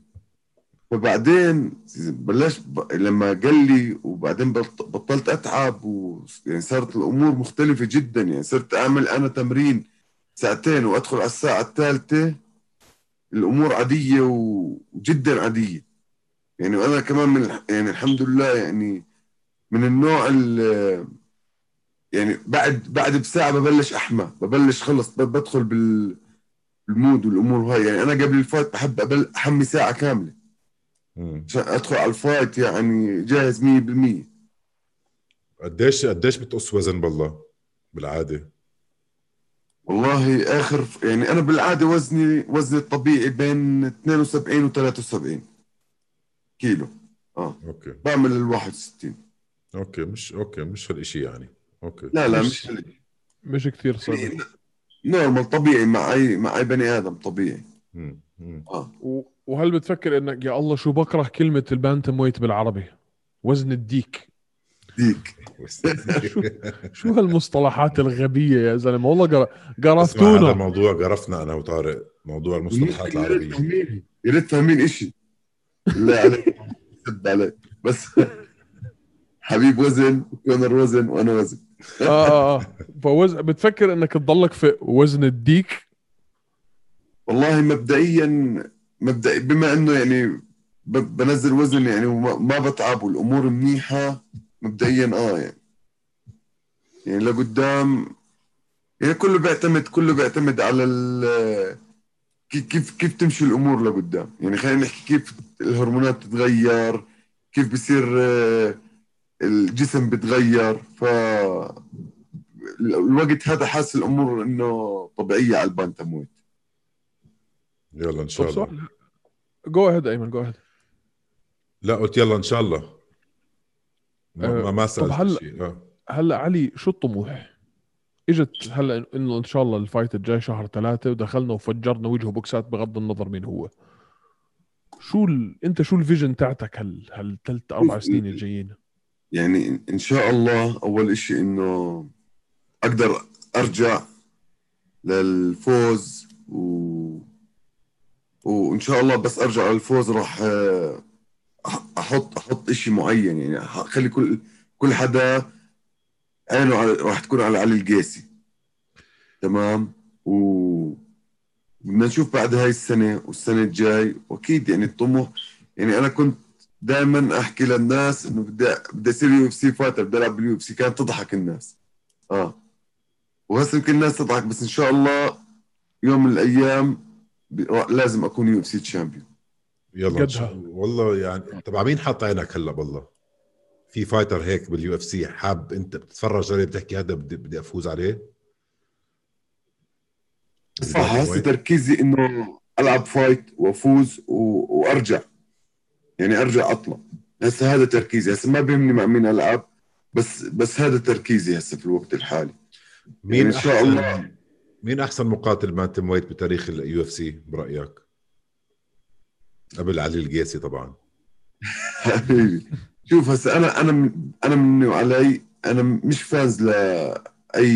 فبعدين بلشت ب... لما قال لي وبعدين بط- بطلت أتعب و... يعني صارت الأمور مختلفة جدا. يعني صرت أعمل أنا تمرين ساعتين وأدخل على الساعة الثالثة. الأمور عادية و- وجدا عادية. يعني وأنا كمان من يعني الحمد لله يعني من النوع ال يعني بعد بعد بساعة ببلش أحمى ببلش خلص بدخل بال ال mood والأمور هاي يعني أنا قبل ال fight بحب أبل أحمي ساعة كاملة. عشان أدخل على ال fight يعني جاهز 100% قديش قديش بتقص وزن بالله؟ بالعادة. والله آخر يعني أنا بالعادة وزني وزني الطبيعي بين 72 و 73 كيلو. آه. okay. بعمل ال 61 okay مش okay مش هالشيء يعني. okay. لا لا مش- مش كثير صار يعني normal طبيعي مع أي مع أي بني آدم طبيعي. مم. مم. آه. و- وهل بتفكر إنك يا الله شو بكره كلمة ال bantamweight بالعربي؟ وزن الديك. ديك. شو هالمصطلحات الغبية يا زلمة؟ والله قر- اسمع هذا قرفتونا الموضوع قرفنا أنا وطارق موضوع المصطلحات يا ريت العربية. يا ريت فاهمين إشي. لا عليك سد عليك. بس حبيب وزن كونر وزن وأنا وزن. آه آه آه. فوز بتفكر إنك تضلك في وزن الديك؟ والله مبدئيا مبدئيا بما إنه يعني بنزل وزن يعني وما ما بتعب والأمور منيحة مبدئيا آه يعني. يعني لقدام يعني كله بيعتمد كله بيعتمد على كيف كيف تمشي الأمور لقدام. يعني خلينا نحكي كيف الهرمونات تتغير كيف بصير آه، الجسم بتغير ف الوقت هذا حاسس الأمور إنه طبيعية على ال bantamweight يلا إن شاء الله. go ahead ايمن go ahead لا قلت يلا إن شاء الله. ما, أه، ما, سألت هلا- شيء. آه. هلا علي شو الطموح؟ إجت هلا إنه إن شاء الله ال fight الجاي شهر ثلاثة ودخلنا وفجرنا وجهه بوكسات بغض النظر مين هو. شو ال... أنت شو ال vision تاعتك هال هالثلاث أربع سنين الجايين؟ يعني إن شاء الله أول إشي إنه أقدر أرجع للفوز و وإن شاء الله بس أرجع للفوز راح آه، أحط أحط إشي معين يعني أخلي كل كل حدا عينه على- راح تكون على علي القيسي. تمام؟ و بدنا نشوف بعد هاي السنة والسنة الجاي وأكيد يعني الطموح يعني أنا كنت دائما أحكي للناس إنه بدي بدي اصير UFC fighter بدي ألعب بال UFC كانت تضحك الناس. آه. وهسه يمكن الناس تضحك بس إن شاء الله يوم من الأيام لازم أكون UFC champion يلا قدها. والله يعني تبع مين حاط عينك هلأ بالله؟ في fighter هيك بال UFC حاب أنت بتتفرج عليه بتحكي هذا بدي بدي أفوز عليه؟ صح هسه تركيزي إنه ألعب fight وأفوز و... وأرجع. يعني أرجع أطلع. هسه هذا تركيزي. هسه ما بيهمني مع مين ألعب بس بس هذا تركيزي هسه في الوقت الحالي. مين إن شاء أحسن- الله. مين أحسن مقاتل bantamweight بتاريخ ال UFC برأيك؟ قبل علي القيسي طبعا. حبيبي. شوف هسه أنا أنا أنا مني وعلي أنا مش fan لاي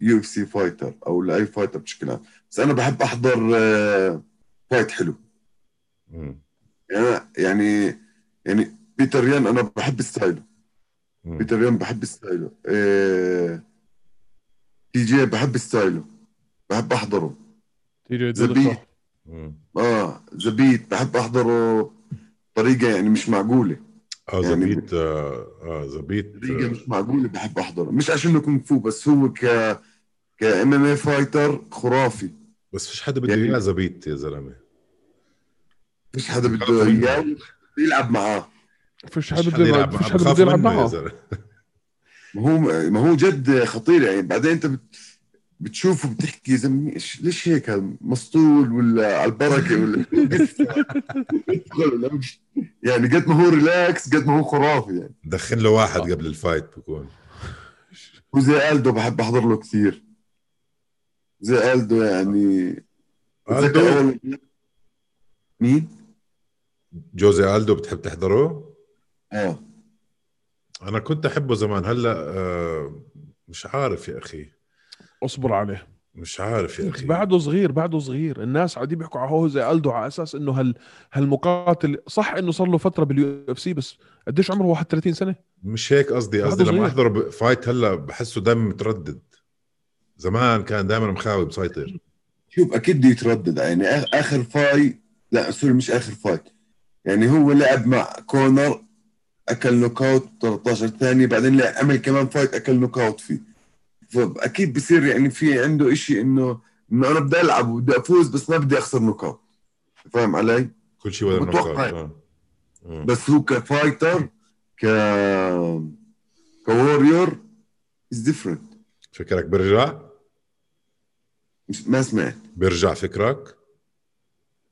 UFC fighter أو لأي fighter بشكل عام. بس أنا بحب أحضر آه، fight حلو. مم. يعني أنا- يعني يعني بيتر يان أنا بحب style ه. بيتر يان بحب style ه. آه، TJ بحب style ه. بحب أحضره. TJ زبيت. ديلاشو. مم. آه زبيت. بحب أحضره طريقه يعني مش معقولة. آه يعني- زبيت آه آه، زبيت طريقه آه، مش معقولة بحب أحضره. مش عشان كونغ فو بس هو ك ك MMA fighter خرافي. بس فيش حدا بده يعني- إياه زبيت يا زلمة. فيش حدا بده. اياه يلعب معاه. فيش حدا بده يلعب فيش. حدا بده يلعب معه ما هو ما هو جد خطير يعني. بعدين انت بت بتشوفه بتحكي يا زلمه ليش هيك؟ مسطول ولا على البركة ولا يعني قد ما هو relax قد ما هو خرافي يعني. دخن له واحد قبل ال fight بكون. وزي ألدو بحب احضر له كثير. زي ألدو يعني. أول- مين؟ جوزي ألدو بتحب تحضره؟ آه أنا كنت أحبه زمان هلأ آه مش عارف يا أخي. اصبر عليه. مش عارف يا أخي. بعده صغير بعده صغير. الناس قاعدين بيحكوا على هوزي ألدو على أساس إنه هال هالمقاتل. صح إنه صار له فترة بال UFC بس قديش عمره؟ 31 سنة؟ مش هيك قصدي قصدي لما صغير. احضره ب fight هلأ بحسه دائما متردد. زمان كان دائما مخاوي مسيطر شوف أكيد بده يتردد. يعني آخر fight لا sorry مش آخر fight يعني هو لعب مع كونر أكل knockout 13 ثانية بعدين لعب عمل كمان fight أكل knockout فيه. فأكيد بصير يعني في عنده إشي انه إنه أنا بدي ألعب وبدي أفوز بس ما بدي أخسر knockout. فاهم علي؟ كل شيء ولا آه. آه. بس هو ك fighter ك career is different فكرك برجع ما سمعت. بيرجع فكرك؟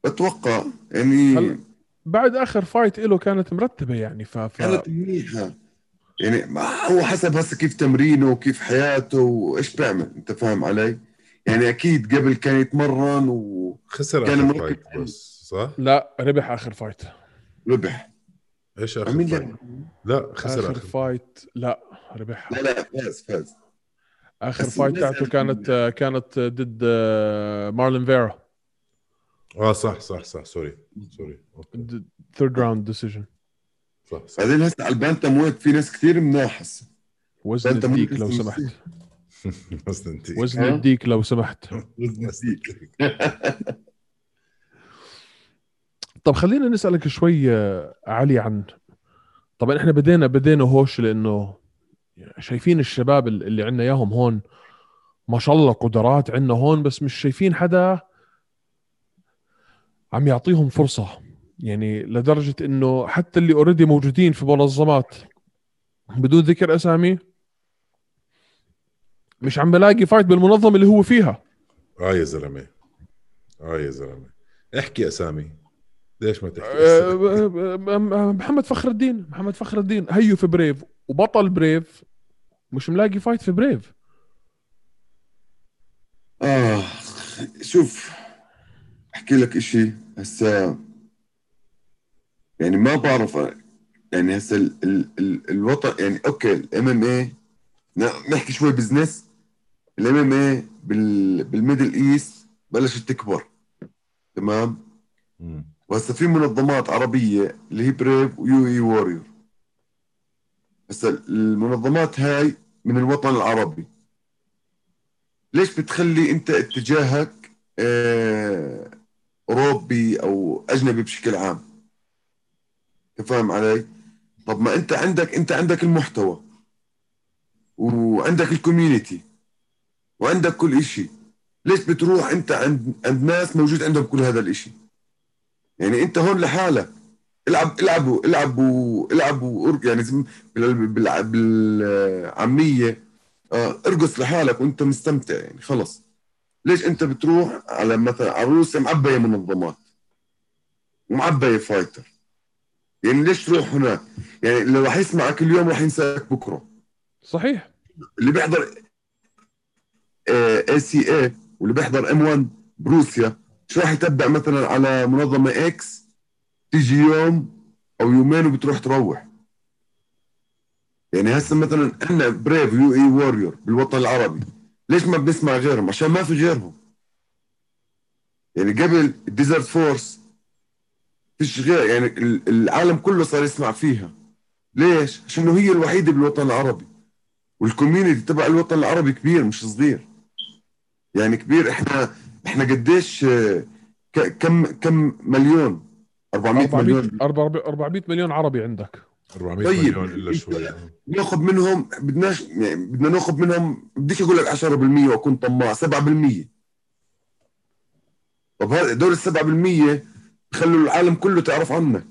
بتوقع. يعني هلا بعد آخر fight له كانت مرتبة يعني ف, ف... كانت منيحة. يعني ما هو حسب هسه كيف تمرينه وكيف حياته وإيش بيعمل أنت فاهم علي؟ يعني أكيد قبل كان يتمرن خسر كان آخر fight. بس صح؟ لا ربح آخر fight وربح إيش آخر fight؟ لا خسر آخر آخر فايت لا ربح. لا لا فاز فاز. آخر fight تاعته كانت كانت ضد مارلون فيرا. آه صح صح صح. sorry sorry. third round decision صح صح. بعدين هسه على ال bantamweight في ناس كثير مناحس. وزن الديك لو. سمحت. بس انت وزن؟ الديك لو سمحت. طب خلينا نسألك شوي آه، علي عن طبعا إحنا بدينا بدينا هوش لأنه شايفين الشباب اللي عندنا إياهم هون ما شاء الله قدرات عندنا هون بس مش شايفين حدا عم يعطيهم فرصة. يعني لدرجة إنه حتى اللي already موجودين في منظمات بدون ذكر أسامي مش عم بلاقي fight بالمنظمة اللي هو فيها. آه يا زلمة. آه يا زلمة. احكي أسامي. ليش ما تحكي؟ أه، محمد فخر الدين. محمد فخر الدين. هيو في Brave وبطل Brave مش ملاقي fight في Brave آه شوف أحكي لك إشي. هسا يعني ما بعرف يعني هسا ال ال ال الوطن يعني أوكي ال MMA نحكي شوي business ال MMA بال Middle East بلشت تكبر. تمام؟ وهسه في منظمات عربية اللي هي Brave و UAE Warrior هسه المنظمات هاي من الوطن العربي. ليش بتخلي أنت اتجاهك آه أوروبي أو أجنبي بشكل عام. تفهم علي؟ طب ما أنت عندك أنت عندك المحتوى. وعندك الكوميونتي وعندك كل إشي. ليش بتروح أنت عند عند ناس موجود عندهم كل هذا الإشي؟ يعني أنت هون لحالك. العب العبوا العبوا العبوا يعني بالعامية. آه، ارقص لحالك وأنت مستمتع يعني خلص. ليش انت بتروح على مثلا عروسه معبية منظمات؟ ومعبيه fighter يعني ليش تروح هناك؟ يعني اللي راح يسمعك اليوم راح ينساك بكرة. صحيح. اللي بيحضر ACA واللي بيحضر M 1 بروسيا شو راح يتبع مثلا على منظمة X تيجي يوم أو يومين وبتروح تروح. يعني هسه مثلا إحنا Brave UAE Warrior بالوطن العربي. ليش ما بنسمع غيرهم؟ عشان ما في غيرهم. يعني قبل ال Desert Force فيش غير يعني العالم كله صار يسمع فيها. ليش؟ عشان هي الوحيدة بالوطن العربي. وال community تبع الوطن العربي كبير مش صغير. يعني كبير. إحنا إحنا قديش كم كم مليون؟ 400 مليون. 400 مليون عربي عندك. 400 طيب. مليون إلا شوي ناخذ منهم بدناش يعني بدنا ناخذ منهم بديش أقول لك 10% وأكون طماع 7% طب هذا دول ال 7% بخلوا العالم كله تعرف عنك.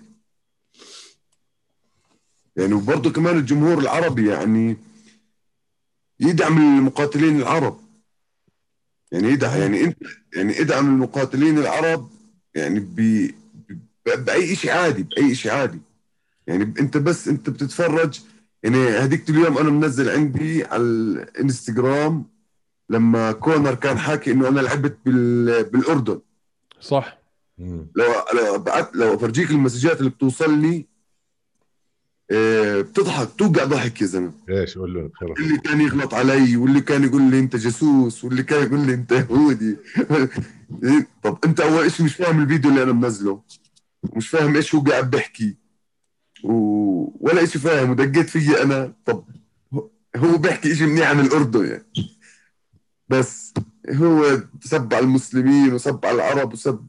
يعني وبرضه كمان الجمهور العربي يعني يدعم المقاتلين العرب. يعني يدعم يعني أنت يعني ادعم المقاتلين العرب يعني ب بأي شيء عادي بأي شيء عادي. يعني انت بس انت بتتفرج يعني هذيك اليوم أنا منزل عندي على الانستغرام لما كونر كان حاكي إنه أنا لعبت بال... بالأردن. صح. لو لو بعت لو أفرجيك المسجات اللي بتوصل لي إيه بتضحك توقع ضحك يا زلمة. إيش؟ قول له اللي كان يغلط علي واللي كان يقول لي أنت جاسوس واللي كان يقول لي أنت يهودي. طب أنت أول شيء مش فاهم الفيديو اللي أنا منزله؟ ومش فاهم إيش هو قاعد بيحكي. و... ولا شيء فاهم. ودقيت فيي أنا طب هو بيحكي شيء منيح عن الأردن يعني. بس هو سب على المسلمين وسب على العرب وسب.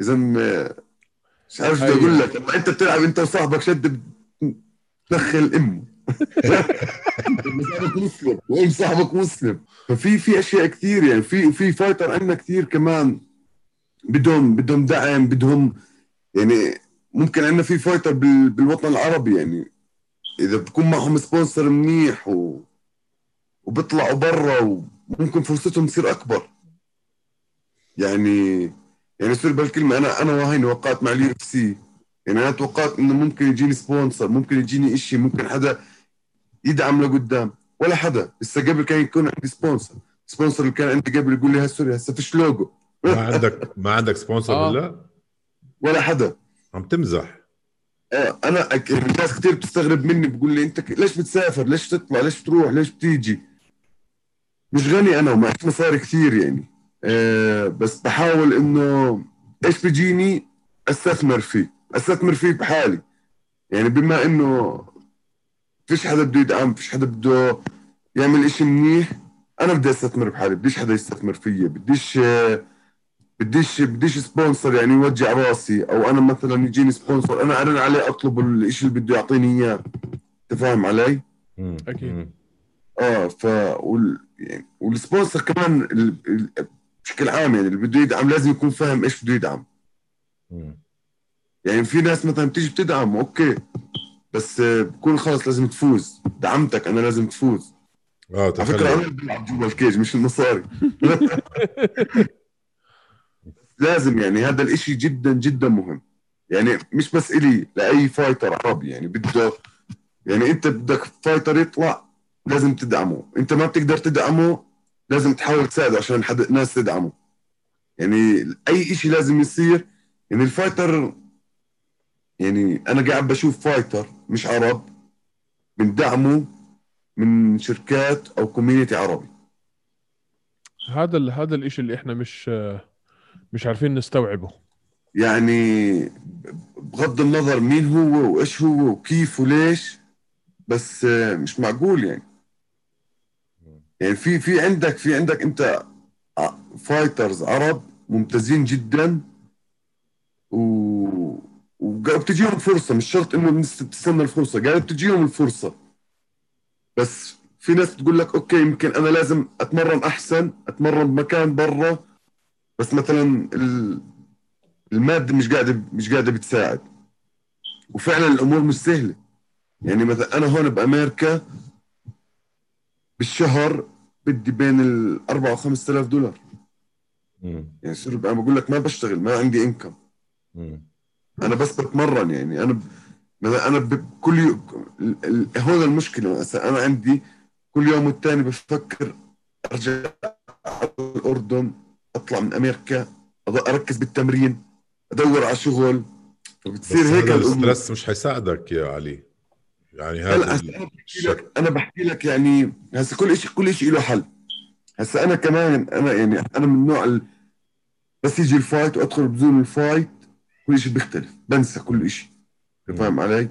إذا مش عارف شو أقول لك. لما أنت بتلعب أنت وصاحبك شد تدخل امه صاحبك مسلم وأم صاحبك مسلم. ففي في أشياء كثير يعني. في في فايتر عندنا كثير كمان. بدهم بدهم دعم بدهم يعني ممكن عندنا في fighter بالوطن العربي يعني. إذا بكون معهم sponsor منيح و... وبيطلعوا برا وممكن فرصتهم تصير أكبر. يعني يعني sorry بالكلمة أنا أنا وهيني وقعت مع ال UFC. يعني أنا توقعت إنه ممكن يجيني sponsor ممكن يجيني شيء ممكن حدا يدعم لقدام. ولا حدا. لسه قبل كان يكون عندي sponsor. sponsor اللي كان عندي قبل يقول لي sorry هسه فيش لوجو. ما عندك ما عندك sponsor آه. ولا؟ ولا حدا. عم تمزح. آه أنا الناس كثير بتستغرب مني بقول لي أنت ليش بتسافر؟ ليش تطلع ليش بتروح؟ ليش بتيجي؟ مش غني أنا ومعيش مصاري كثير يعني. آه بس بحاول إنه إيش بيجيني أستثمر فيه أستثمر فيه بحالي. يعني بما إنه فيش حدا بده يدعم فيش حدا بده يعمل إشي منيح أنا بدي أستثمر بحالي بديش حدا يستثمر فيي بديش بديش بديش sponsor يعني يوجع راسي أو أنا مثلا يجيني sponsor أنا أرن عليه أطلب الشيء اللي بده يعطيني إياه. أنت فاهم علي؟ أكيد. آه ف وال... يعني وال sponsor كمان ال... ال... بشكل عام يعني اللي بده يدعم لازم يكون فاهم إيش بده يدعم. مم. يعني في ناس مثلا بتيجي بتدعم okay بس بكون خلص لازم تفوز. دعمتك أنا لازم تفوز. آه على فكرة أنا بلعب جوا ال cage مش المصاري لازم يعني هذا الإشي جدا جدا مهم. يعني مش بس إلي لأي fighter عربي. يعني بده يعني أنت بدك fighter يطلع لازم تدعمه. أنت ما بتقدر تدعمه لازم تحاول تساعده عشان حد ناس تدعمه. يعني أي إشي لازم يصير. يعني ال fighter يعني أنا قاعد بشوف fighter مش عرب بندعمه من شركات أو community عربي. هذا هذا الإشي اللي إحنا مش مش عارفين نستوعبه. يعني بغض النظر مين هو وإيش هو وكيف وليش بس مش معقول يعني. يعني في في عندك في عندك أنت fighters عرب ممتازين جدا و وقاعد بتجيهم فرصة مش شرط إنه الناس بتستنى الفرصة قاعد بتجيهم الفرصة. بس في ناس بتقول لك okay يمكن أنا لازم أتمرن أحسن أتمرن بمكان برا بس مثلا ال- المادة مش قاعدة مش قاعدة بتساعد. وفعلا الأمور مش سهلة. يعني مثلا أنا هون بأمريكا بالشهر بدي بين ال 4 و 5000 دولار. مم. يعني صرت بقول لك ما بشتغل ما عندي انكم. أنا بس بتمرن يعني. أنا ب... مثلا أنا ب... كل يوم. هون المشكلة. مثلا أنا عندي كل يوم والتاني بفكر أرجع على الأردن. أطلع من أمريكا أركز بالتمرين أدور على شغل. فبتصير هيك ال stress مش حيساعدك يا علي. يعني هذا أنا بحكي لك أنا بحكي لك يعني هسه كل شيء كل شيء له حل. هسه أنا كمان أنا يعني أنا من النوع ال... بس يجي ال fight وأدخل ب zone ال fight كل شيء بيختلف. بنسى كل شيء. فاهم علي؟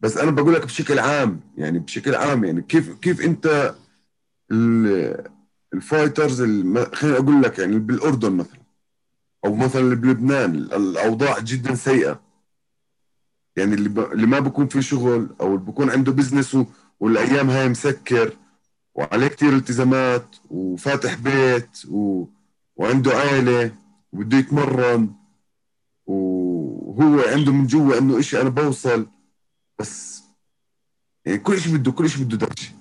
بس أنا بقول لك بشكل عام يعني بشكل عام يعني كيف كيف أنت ال- ال fighters الم... خليني أقول لك يعني بالأردن مثلا أو مثلا بلبنان الأوضاع جدا سيئة. يعني اللي ب... اللي ما بكون في شغل أو اللي بكون عنده بزنس و... والأيام هاي مسكر وعليه كتير التزامات وفاتح بيت و... وعنده عائله وبده يتمرن وهو عنده من جوا إنه إشي أنا بوصل. بس يعني كل شيء بده كل شيء بده دكشه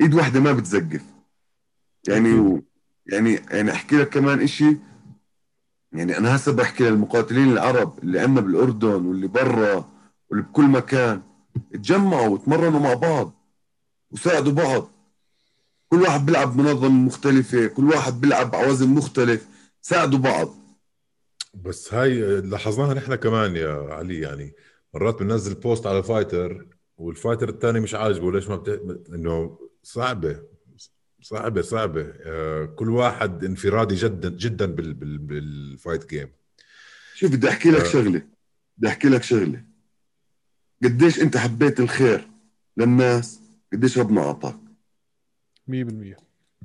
إيد واحدة ما بتزقف. يعني و... يعني يعني أحكي لك كمان إشي. يعني أنا هسه بحكي للمقاتلين العرب اللي عندنا بالأردن واللي برا واللي بكل مكان. اتجمعوا وتمرنوا مع بعض وساعدوا بعض. كل واحد بيلعب بمنظمة مختلفة كل واحد بيلعب على وزن مختلف. ساعدوا بعض. بس هاي لاحظناها نحن كمان يا علي يعني مرات بننزل post على fighter وال fighter الثاني مش عاجبه. ليش ما بت... إنه صعبة. صعبة صعبة. آه، كل واحد انفرادي جدا جدا بال... بال... بال fight game. شوف بدي أحكي لك آه. شغلة. بدي أحكي لك شغلة. قديش أنت حبيت الخير للناس؟ قديش ربنا أعطاك. 100%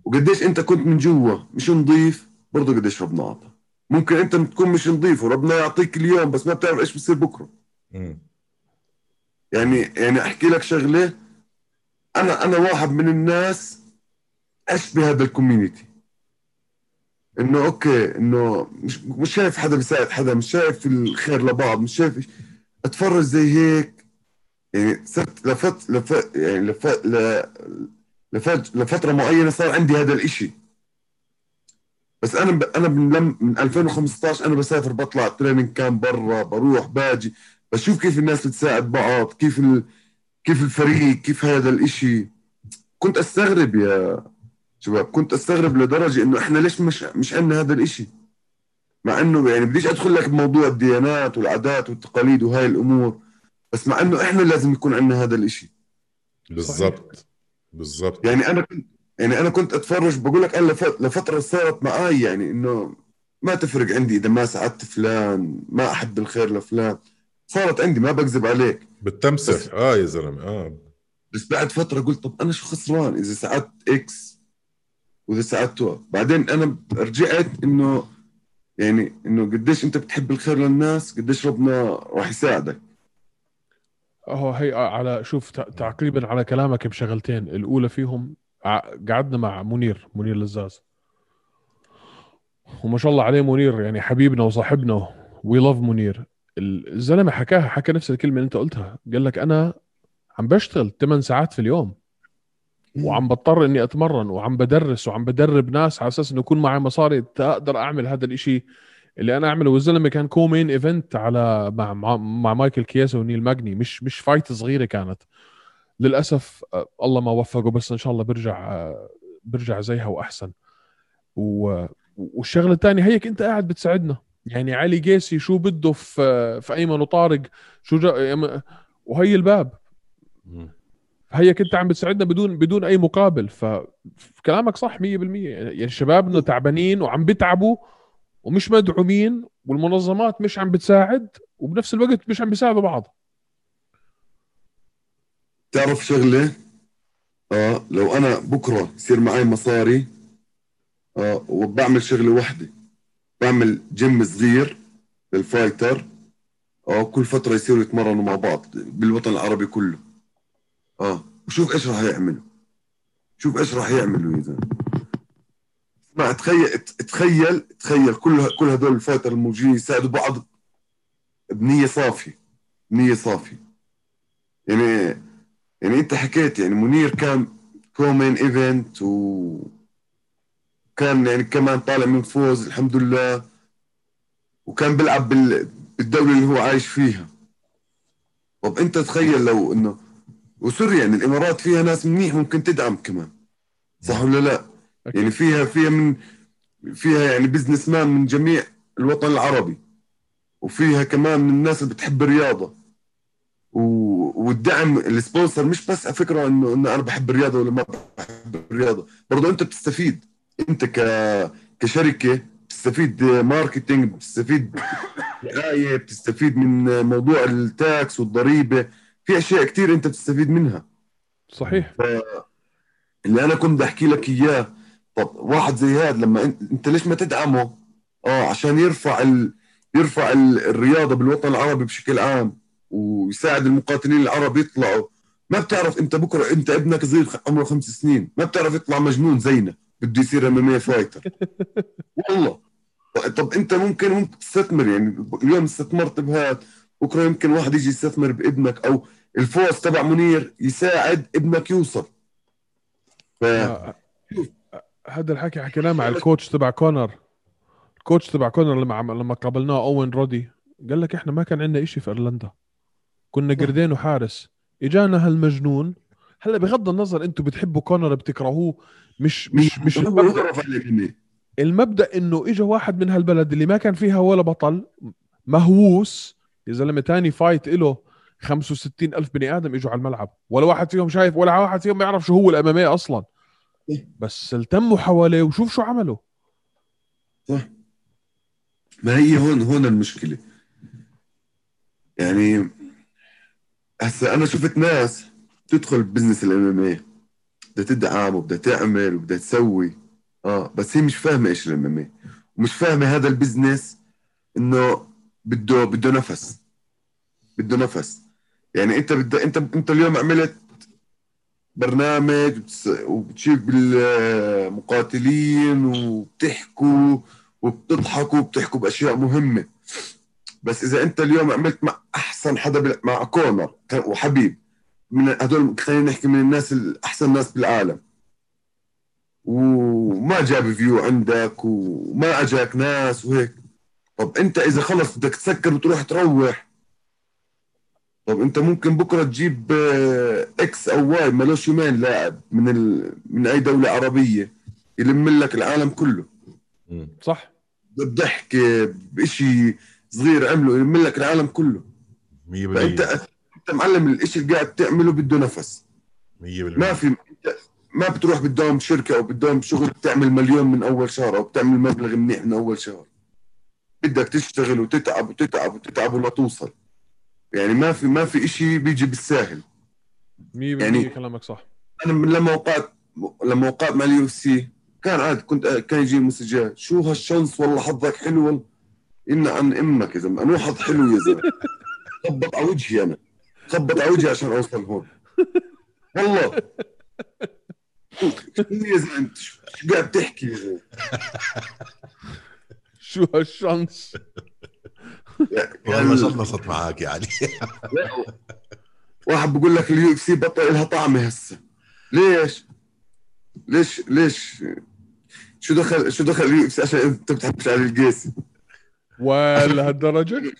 وقديش أنت كنت من جوا مش نظيف برضه قديش ربنا اعطى ممكن أنت تكون مش نظيف وربنا يعطيك اليوم بس ما بتعرف إيش بصير بكرة. مم. يعني يعني أحكي لك شغلة. أنا أنا واحد من الناس اشبه هذا ال community إنه okay إنه مش مش شايف حدا بيساعد حدا مش شايف الخير لبعض مش شايف. أتفرج زي هيك يعني صرت لفت لفت يعني لفت لفت لفترة معينة صار عندي هذا الإشي. بس أنا ب... أنا من, لم... من 2015 أنا بسافر بطلع training camp برا بروح باجي بشوف كيف الناس بتساعد بعض كيف ال... كيف الفريق كيف هذا الإشي. كنت أستغرب يا شباب كنت أستغرب لدرجة إنه إحنا ليش مش مش عندنا هذا الإشي؟ مع إنه يعني بديش أدخل لك بموضوع الديانات والعادات والتقاليد وهاي الأمور بس مع إنه إحنا لازم يكون عندنا هذا الإشي. بالضبط. بالضبط. يعني أنا كنت يعني أنا كنت أتفرج بقول لك أنا لف- لفترة صارت معي يعني إنه ما تفرق عندي إذا ما ساعدت فلان ما أحب الخير لفلان. صارت عندي ما بكذب عليك. بتمسح. آه يا زلمة آه. بس بعد فترة قلت طب أنا شو خسران؟ إذا ساعدت X وإذا ساعدت Y بعدين أنا رجعت إنه يعني إنه قديش أنت بتحب الخير للناس قديش ربنا راح يساعدك. هو هي على شوف تع- تعقيبا على كلامك بشغلتين. الأولى فيهم قعدنا مع منير منير لزاز. وما شاء الله عليه منير يعني حبيبنا وصاحبنا. we love منير. الزلمة حكاها حكى نفس الكلمة اللي أنت قلتها. قال لك أنا عم بشتغل 8 ساعات في اليوم. وعم بضطر إني أتمرن وعم بدرس وعم بدرب ناس على أساس إنه يكون معي مصاري أقدر أعمل هذا الإشي اللي أنا أعمله. والزلمة كان co-main event على مع مع, مع مايكل كياسا ونيل ماجني. مش مش فايت صغيرة كانت. للأسف الله ما وفقه بس إن شاء الله برجع برجع زيها وأحسن. و... والشغلة الثانية هيك أنت قاعد بتساعدنا. يعني علي قيسي شو بده في في أيمن وطارق؟ شو جا... وهي الباب. هيك انت عم بتساعدنا بدون بدون أي مقابل. فكلامك صح 100% يعني شبابنا تعبانين وعم بيتعبوا ومش مدعومين والمنظمات مش عم بتساعد وبنفس الوقت مش عم بيساعدوا بعض. تعرف شغلة؟ آه لو أنا بكرة يصير معي مصاري آه وبعمل شغلة واحدة بعمل جيم صغير لل fighter آه كل فترة يصيروا يتمرنوا مع بعض بالوطن العربي كله. آه. وشوف إيش راح يعملوا. شوف إيش راح يعملوا زلمه اسمع تخيل تخيل تخيل كل كل هدول ال fighter الموجودين يساعدوا بعض بنية صافية. بنية صافية. يعني يعني أنت حكيت يعني منير كان co-main event و كان يعني كمان طالع من فوز الحمد لله. وكان بيلعب بالدولة اللي هو عايش فيها. طب أنت تخيل لو إنه وسوريا يعني الإمارات فيها ناس منيح ممكن تدعم كمان. صح ولا لا؟ يعني فيها فيها من فيها يعني businessman من جميع الوطن العربي. وفيها كمان من الناس اللي بتحب الرياضة. والدعم ال sponsor مش بس على فكرة إنه إنه أنا بحب الرياضة ولا ما بحب الرياضة. برضه أنت بتستفيد. أنت ك كشركة بتستفيد marketing بتستفيد دعاية بتستفيد من موضوع ال tax والضريبة. في أشياء كثير أنت بتستفيد منها. صحيح. ف... اللي أنا كنت بحكي لك إياه طب واحد زي هذا لما انت, أنت ليش ما تدعمه؟ آه عشان يرفع ال... يرفع ال... الرياضة بالوطن العربي بشكل عام ويساعد المقاتلين العرب يطلعوا. ما بتعرف أنت بكره أنت ابنك صغير عمره خمس سنين ما بتعرف يطلع مجنون زينا بده يصير ام فايتر. والله. طب أنت ممكن ممكن تستثمر يعني اليوم استثمرت بهذا بكره يمكن واحد يجي يستثمر بابنك أو الفوز تبع منير يساعد ابنك يوصل. ف... هذا الحكي حكيناه مع ال coach تبع كونر. ال coach تبع كونر لما لما قابلناه أوين رودي قال لك إحنا ما كان عندنا شيء في إيرلندا. كنا قردين وحارس. إجانا هالمجنون. هلأ بغض النظر أنتم بتحبوا كونر بتكرهوه مش مش مش المبدأ, المبدأ إنه اجى واحد من هالبلد اللي ما كان فيها ولا بطل مهووس يا زلمة ثاني فايت له 65 ألف بني آدم إجوا على الملعب. ولا واحد فيهم شايف ولا واحد فيهم يعرف شو هو الأمامية أصلا. بس التموا حواليه وشوف شو عملوا. صح. ما هي هون هون المشكلة. يعني هسا أنا شفت ناس تدخل business ال MMA بدها تدعم وبدها تعمل وبدها تسوي. آه بس هي مش فاهمة إيش ال MMA ومش فاهمة هذا ال business إنه بده بده نفس. بده نفس. يعني انت بد... انت انت اليوم عملت برنامج وبتشوف بالمقاتلين وبتحكوا وبتضحكوا وبتحكوا بأشياء مهمة. بس إذا أنت اليوم عملت مع أحسن حدا مع كونر وحبيب من هدول خلينا نحكي من الناس الاحسن ناس بالعالم. وما جاب view عندك وما أجاك ناس وهيك. طب انت اذا خلص بدك تسكر وتروح تروح. طب انت ممكن بكرة تجيب X أو Y مالوش يومين لاعب من ال... من أي دولة عربية يلم لك العالم كله. صح. بالضحكه بشيء صغير عمله يلم لك العالم كله. 100% فأنت أنت معلم الشيء اللي قاعد تعمله بده نفس. 100% ما في ما بتروح بتداوم بشركه أو بتداوم بشغل بتعمل مليون من أول شهر أو بتعمل مبلغ منيح من أول شهر. بدك تشتغل وتتعب وتتعب وتتعب ولا توصل. يعني ما في ما في شيء بيجي بالساهل. 100% يعني كلامك صح. أنا لما وقعت لما وقعت مع ال UFC كان عادي كنت كان يجي message ات شو هال chance والله حظك حلو؟ والله ينعن إمك يا زلمة. أنو حظ حلو يا زلمة؟ خبط على وجهي أنا. خبط على وجهي عشان أوصل هون. والله. شو يا زلمة شو قاعد تحكي يا زلمة؟ شو هال chance والله شلصت معك يعني. واحد بقول لك ال UFC بطل لها طعمة هسه. ليش؟ ليش ليش؟ شو دخل شو دخل ال UFC عشان انت بتحبش علي القيسي؟ ولا هالدرجه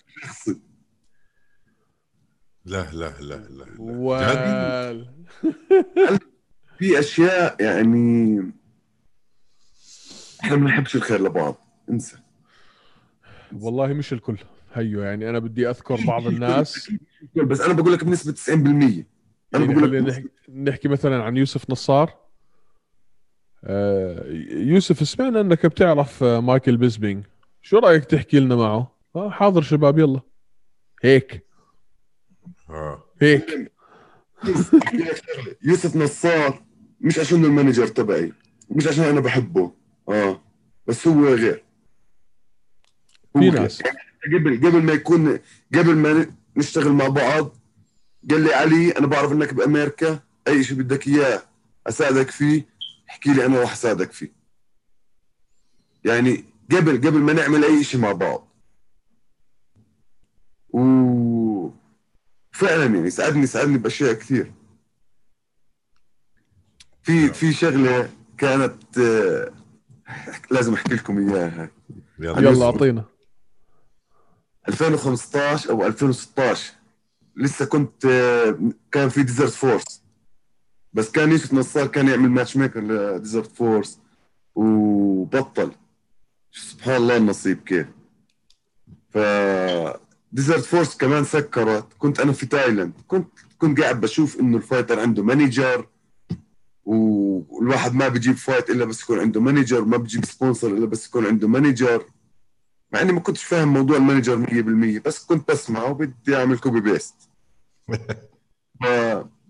لا لا لا لا, لا. وال في أشياء يعني إحنا ما بنحبش الخير لبعض. انسى. والله مش الكل. هيو يعني أنا بدي أذكر بعض الناس. بس أنا بقول لك بنسبة 90% أنا يعني بقول لك نحكي, نحكي مثلا عن يوسف نصار. آه، يوسف سمعنا إنك بتعرف آه، مايكل بيسبينج شو رأيك تحكي لنا معه؟ آه، حاضر شباب يلا. هيك. آه. هيك. يوسف نصار مش عشان ال manager تبعي مش عشان أنا بحبه. آه بس هو غير. في. ناس. قبل قبل ما يكون قبل ما نشتغل مع بعض قال لي علي أنا بعرف إنك بأمريكا أي شيء بدك إياه أساعدك فيه احكي لي أنا راح أساعدك فيه. يعني قبل قبل ما نعمل أي شيء مع بعض. و فعلا يعني ساعدني ساعدني بأشياء كثير. في في شغلة كانت آه، لازم أحكي لكم إياها. يلا أعطينا. 2015 أو 2016 لسه كنت آه، كان في ديزرت فورس بس كان يوسف نصار كان يعمل matchmaker لديزرت فورس وبطل. سبحان الله النصيب كيف. ف ديزرت فورس كمان سكرت. كنت أنا في تايلاند كنت كنت قاعد بشوف إنه ال fighter عنده manager والواحد ما بيجيب fight إلا بس يكون عنده manager ما بيجيب sponsor إلا بس يكون عنده manager مع إني ما كنتش فاهم موضوع ال manager 100% بس كنت بسمع وبدي أعمل copy paste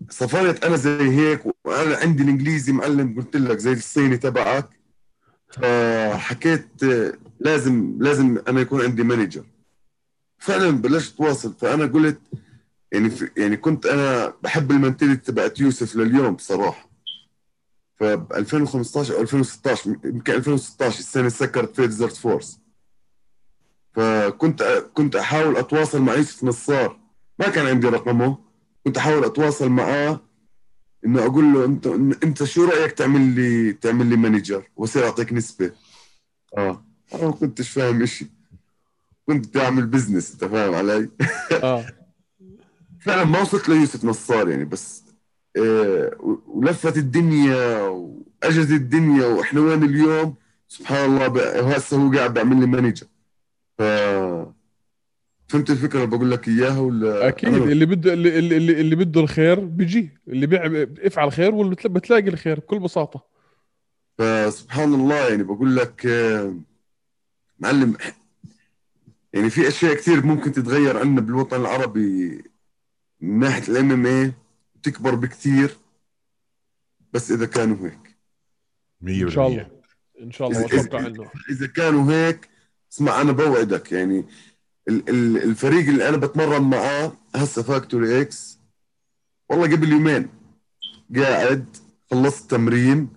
فسافرت أنا زي هيك وأنا عندي الإنجليزي معلم قلت لك زي الصيني تبعك. فحكيت لازم لازم أنا يكون عندي manager فعلا بلشت اتواصل فأنا قلت يعني يعني كنت أنا بحب ال mentality تبعت يوسف لليوم بصراحة. فب 2015 أو 2016 يمكن 2016 السنة سكرت فيها Desert Force فكنت كنت أحاول أتواصل مع يوسف نصار. ما كان عندي رقمه. كنت أحاول أتواصل معاه إنه أقول له انت أنت شو رأيك تعمل لي تعمل لي manager وأصير أعطيك نسبة. آه. أنا ما كنتش فاهم شيء كنت بدي أعمل business أنت فاهم علي؟ آه. فعلا ما وصلت ليوسف نصار يعني بس آه ولفت الدنيا واجت الدنيا وإحنا وين اليوم؟ سبحان الله هسه هو قاعد بيعمل لي manager ف فهمت الفكرة اللي بقول لك إياها ولا؟ أكيد أنا- اللي بده اللي, اللي, اللي بده الخير بيجي. اللي بيع افعل خير واللي بتلا- بتلاقي الخير بكل بساطة. فسبحان الله يعني بقول لك آه، معلم يعني في أشياء كثير ممكن تتغير عندنا بالوطن العربي من ناحية ال MMA تكبر بكثير بس إذا كانوا هيك. 100% إن شاء الله. إن شاء الله إذا- وأتوقع إنه. إذا كانوا هيك اسمع أنا بوعدك. يعني ال- ال- الفريق اللي أنا بتمرن معاه هسه Factory X والله قبل يومين قاعد خلصت تمرين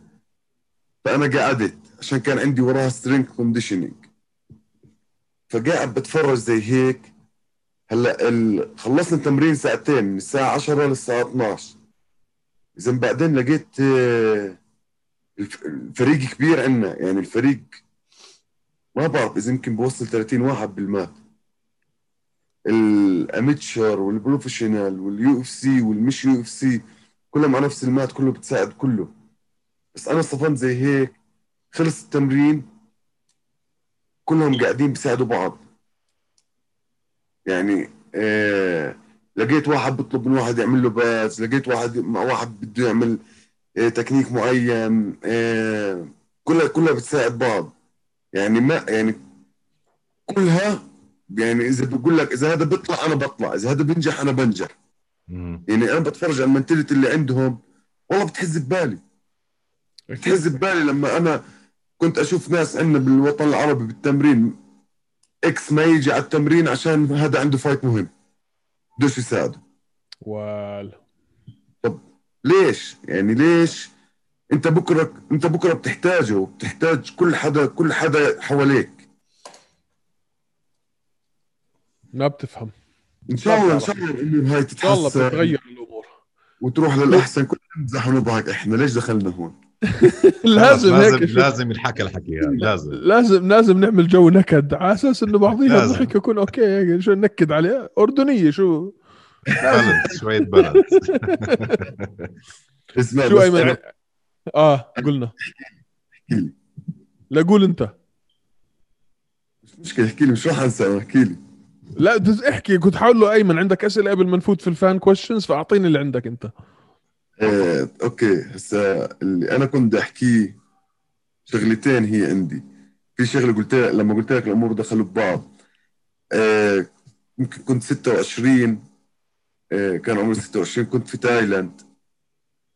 فأنا قعدت عشان كان عندي وراها strength conditioning فقاعد بتفرج زي هيك. هلأ ال... خلصنا التمرين ساعتين من الساعة 10 للساعة 12 إذا بعدين لقيت آه، الف- الفريق كبير عندنا يعني الفريق ما بعرف إذا يمكن بوصل 30 واحد بال mat ال amateur وال professional وال UFC والمش UFC كلهم على نفس ال mat كله بتساعد كله. بس أنا صفنت زي هيك خلص التمرين كلهم قاعدين بيساعدوا بعض. يعني آه لقيت واحد بيطلب من واحد يعمل له pads لقيت واحد مع واحد بده يعمل آه تكنيك معين آه كلها كلها بتساعد بعض. يعني ما يعني كلها يعني إذا بقول لك إذا هذا بيطلع أنا بطلع إذا هذا بينجح أنا بنجح. مم. يعني أنا بتفرج على ال mentality اللي عندهم والله بتحز ببالي. بتحز ببالي لما أنا كنت أشوف ناس عندنا بالوطن العربي بالتمرين X ما يجي على التمرين عشان هذا عنده fight مهم. بدوش يساعده. وال ليش؟ يعني ليش انت بكرة انت بكرة بتحتاجه وبتحتاج كل حدا كل حدا حواليك. ما بتفهم. إن شاء الله إن شاء الله الأمور هاي إن شاء الله تتحسن. بتتغير الأمور. وتروح للأحسن كلنا نمزح ونضحك إحنا ليش دخلنا هون؟ لازم لازم هيك شو- لازم ينحكى الحكي هذا لازم. لازم لازم نعمل جو نكد. على أساس إنه بعضينا لازم. الضحك يكون أوكي هيك شو نكد عليه؟ أردنية شو؟ balance شوية balance اسمع شو أيمن؟ آه قلنا. لا قول أنت. مش مشكلة احكي لي مش راح انسى احكي لي. لا دز احكي. كنت حاول له أيمن عندك أسئلة قبل ما نفوت في ال fun questions فأعطيني اللي عندك أنت. آه، أوكي. هسا اللي أنا كنت بدي احكيه شغلتين هي عندي. في شغلة قلت لك لما قلت لك الأمور دخلوا ببعض. آه، يمكن كنت 26 آه، كان عمري 26 كنت في تايلاند.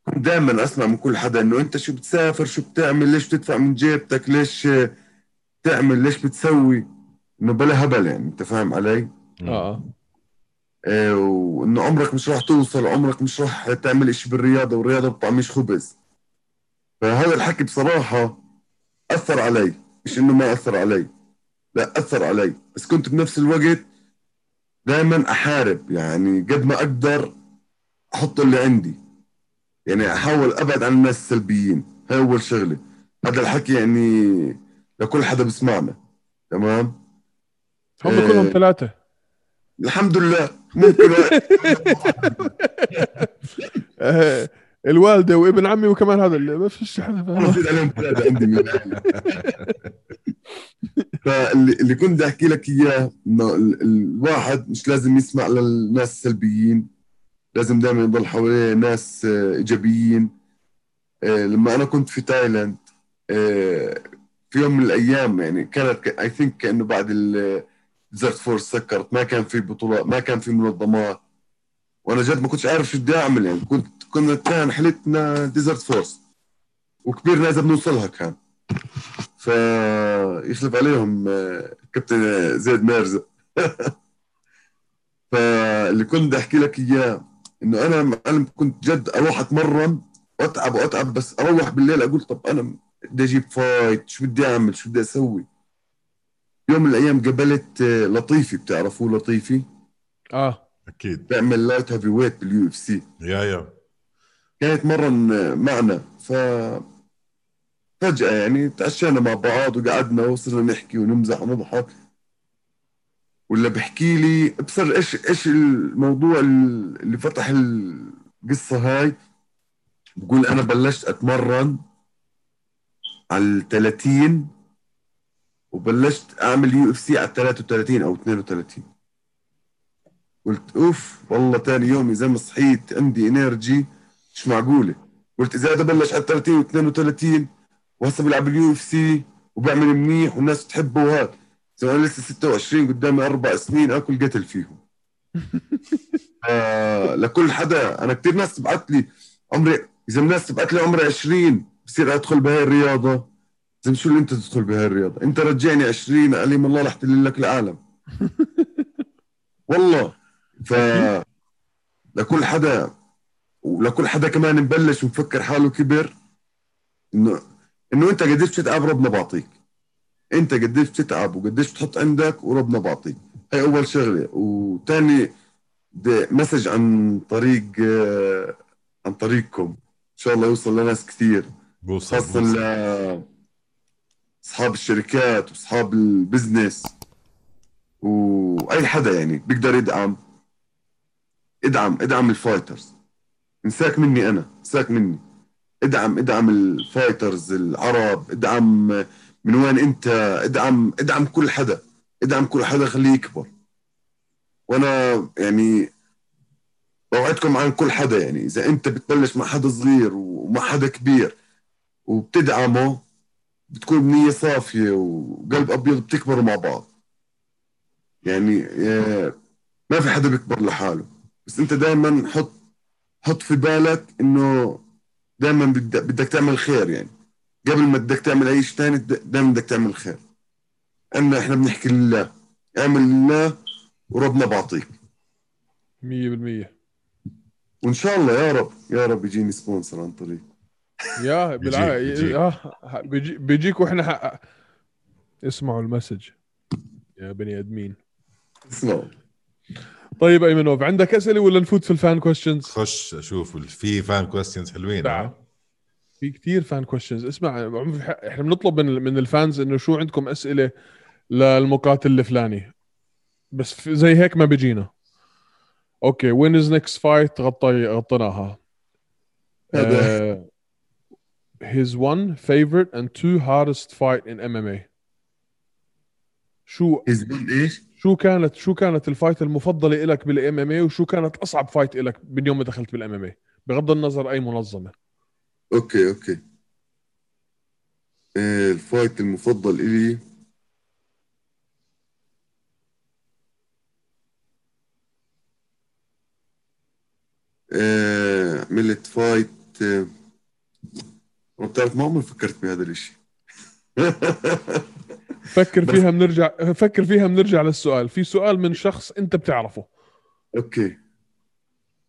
كنت دائما أسمع من كل حدا إنه أنت شو بتسافر شو بتعمل ليش بتدفع من جيبتك ليش آه، تعمل ليش بتسوي؟ إنه بلا هبل يعني أنت فاهم علي؟ آه. آه، وإنه عمرك مش راح توصل عمرك مش راح تعمل إشي بالرياضة والرياضة بطعميش خبز. فهذا الحكي بصراحة أثر علي مش إنه ما أثر علي لا أثر علي. بس كنت بنفس الوقت دائما أحارب يعني قد ما أقدر أحط اللي عندي. يعني احاول أبعد عن الناس السلبيين. هاي أول شغلة. هذا الحكي يعني لكل حدا بسمعنا. تمام؟ هم آه. كلهم ثلاثة. الحمد لله. ممكن الوالدة وابن عمي وكمان هذا اللي ما فيش حدا عليهم ثلاثة عندي من. فاللي اللي كنت بدي أحكي لك إياه إنه ال- الواحد مش لازم يسمع للناس السلبيين. لازم دائما يضل حواليه ناس آه، إيجابيين. آه، لما أنا كنت في تايلاند آه، في يوم من الأيام يعني كانت I think كأنه بعد ال Desert Force سكرت. ما كان في بطولات ما كان في منظمات. وأنا جد ما كنتش عارف شو بدي أعمل يعني كنت كنا كان حلمنا Desert Force وكبيرنا إذا بنوصلها كان. فيخلف عليهم كابتن زيد ميرزا. فاللي كنت بدي أحكي لك إياه إنه أنا معلم كنت جد أروح أتمرن واتعب وأتعب بس أروح بالليل أقول طب أنا بدي أجيب fight شو بدي أعمل؟ شو بدي أسوي؟ يوم من الأيام قابلت آه، لطيفي بتعرفوه لطيفي؟ آه. أكيد. بيعمل light heavyweight بال UFC yeah yeah. كان يتمرن معنا. ف فجأة يعني تعشينا مع بعض وقعدنا وصرنا نحكي ونمزح ونضحك. ولا بحكي لي بصر إيش إيش الموضوع اللي فتح القصة هاي؟ بقول أنا بلشت أتمرن على ال 30 وبلشت أعمل UFC على 33 أو 32 قلت أوف والله تاني يوم يا زلمه صحيت عندي energy مش معقولة؟ قلت إذا هذا بلش على 30 و 32 وهسه بيلعب ال UFC وبيعمل منيح والناس بتحبه وهذا. أنا لسه 26 قدامي أربع سنين آكل قتل فيهم. آه لكل حدا أنا كثير ناس تبعت لي عمري إذا الناس تبعت لي عمري 20 بصير أدخل بهاي الرياضه زي شو اللي أنت تدخل بهاي الرياضه أنت رجعني 20 عليم الله رح لك العالم. والله. ف لكل حدا ولكل حدا كمان مبلش ومفكر حاله كبر إنه إنه أنت قديش بتتعب ربنا بعطيك. انت قديش بتتعب وقديش بتحط عندك وربنا بعطيك هاي أول شغلة. وثاني message عن طريق آه، عن طريقكم. إن شاء الله يوصل لناس كثير بوصل خاصة. ل أصحاب الشركات وأصحاب ال business. وأي حدا يعني بيقدر يدعم. ادعم ادعم ال fighters. انساك مني أنا انساك مني. ادعم ادعم ال fighters العرب. ادعم من وين انت ادعم ادعم كل حدا ادعم كل حدا خليه يكبر. وأنا يعني بوعدكم عن كل حدا يعني. إذا انت بتبلش مع حدا صغير ومع حدا كبير وبتدعمه بتكون بنية صافية وقلب أبيض بتكبروا مع بعض. يعني آه، ما في حدا بيكبر لحاله. بس أنت دائما حط حط في بالك إنه دائما بدك بدك تعمل خير يعني. قبل ما بدك تعمل أي شيء ثاني دائما بدك تعمل خير. أما إحنا بنحكي لله اعمل لله وربنا بعطيك. 100% وإن شاء الله يا رب يا رب يجيني sponsor عن طريق. يا بيجيك- بالع... بيجيك. آه بيجي... بيجيك وإحنا. اسمعوا ال message. يا بني آدمين. اسمعوا. طيب ايمنوف عندك أسئلة ولا نفوت في ال fan questions خش أشوف في fan questions حلوين نعم. ها؟ في كتير fan questions اسمع إحنا بنطلب من من ال fans إنه شو عندكم أسئلة للمقاتل الفلاني. بس زي هيك ما بيجينا. okay when is next fight غطي غطيناها. هذا. uh, his one favorite and two hardest fight in MMA شو إيش؟ شو كانت شو كانت ال fight المفضلة لك بال MMA وشو كانت أصعب fight لك من يوم ما دخلت بال MMA بغض النظر أي منظمة. okay okay. إيه ال fight المفضل إلي. إيه عملت fight إيه بتعرف ما عمري فكرت بهذا الإشي. فكر فيها بنرجع فكر فيها بنرجع للسؤال. في سؤال من شخص أنت بتعرفه. okay.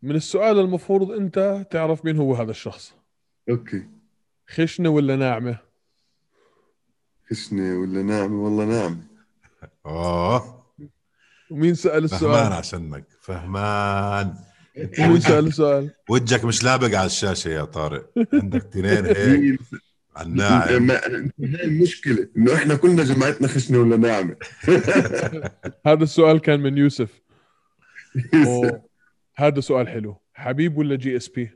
من السؤال المفروض أنت تعرف مين هو هذا الشخص. okay. خشنة ولا ناعمة؟ خشنة ولا ناعمة؟ والله ناعمة. أوه. ومين سأل فهمان السؤال عشانك. فهمان. ومين سأل السؤال؟ وجهك مش لابق على الشاشة يا طارق. عندك تنين هيك. الناعم. هاي المشكلة؟ إنه إحنا كلنا جماعتنا خشنة ولا ناعمة. هذا السؤال كان من يوسف. هذا سؤال حلو. حبيب ولا جي SP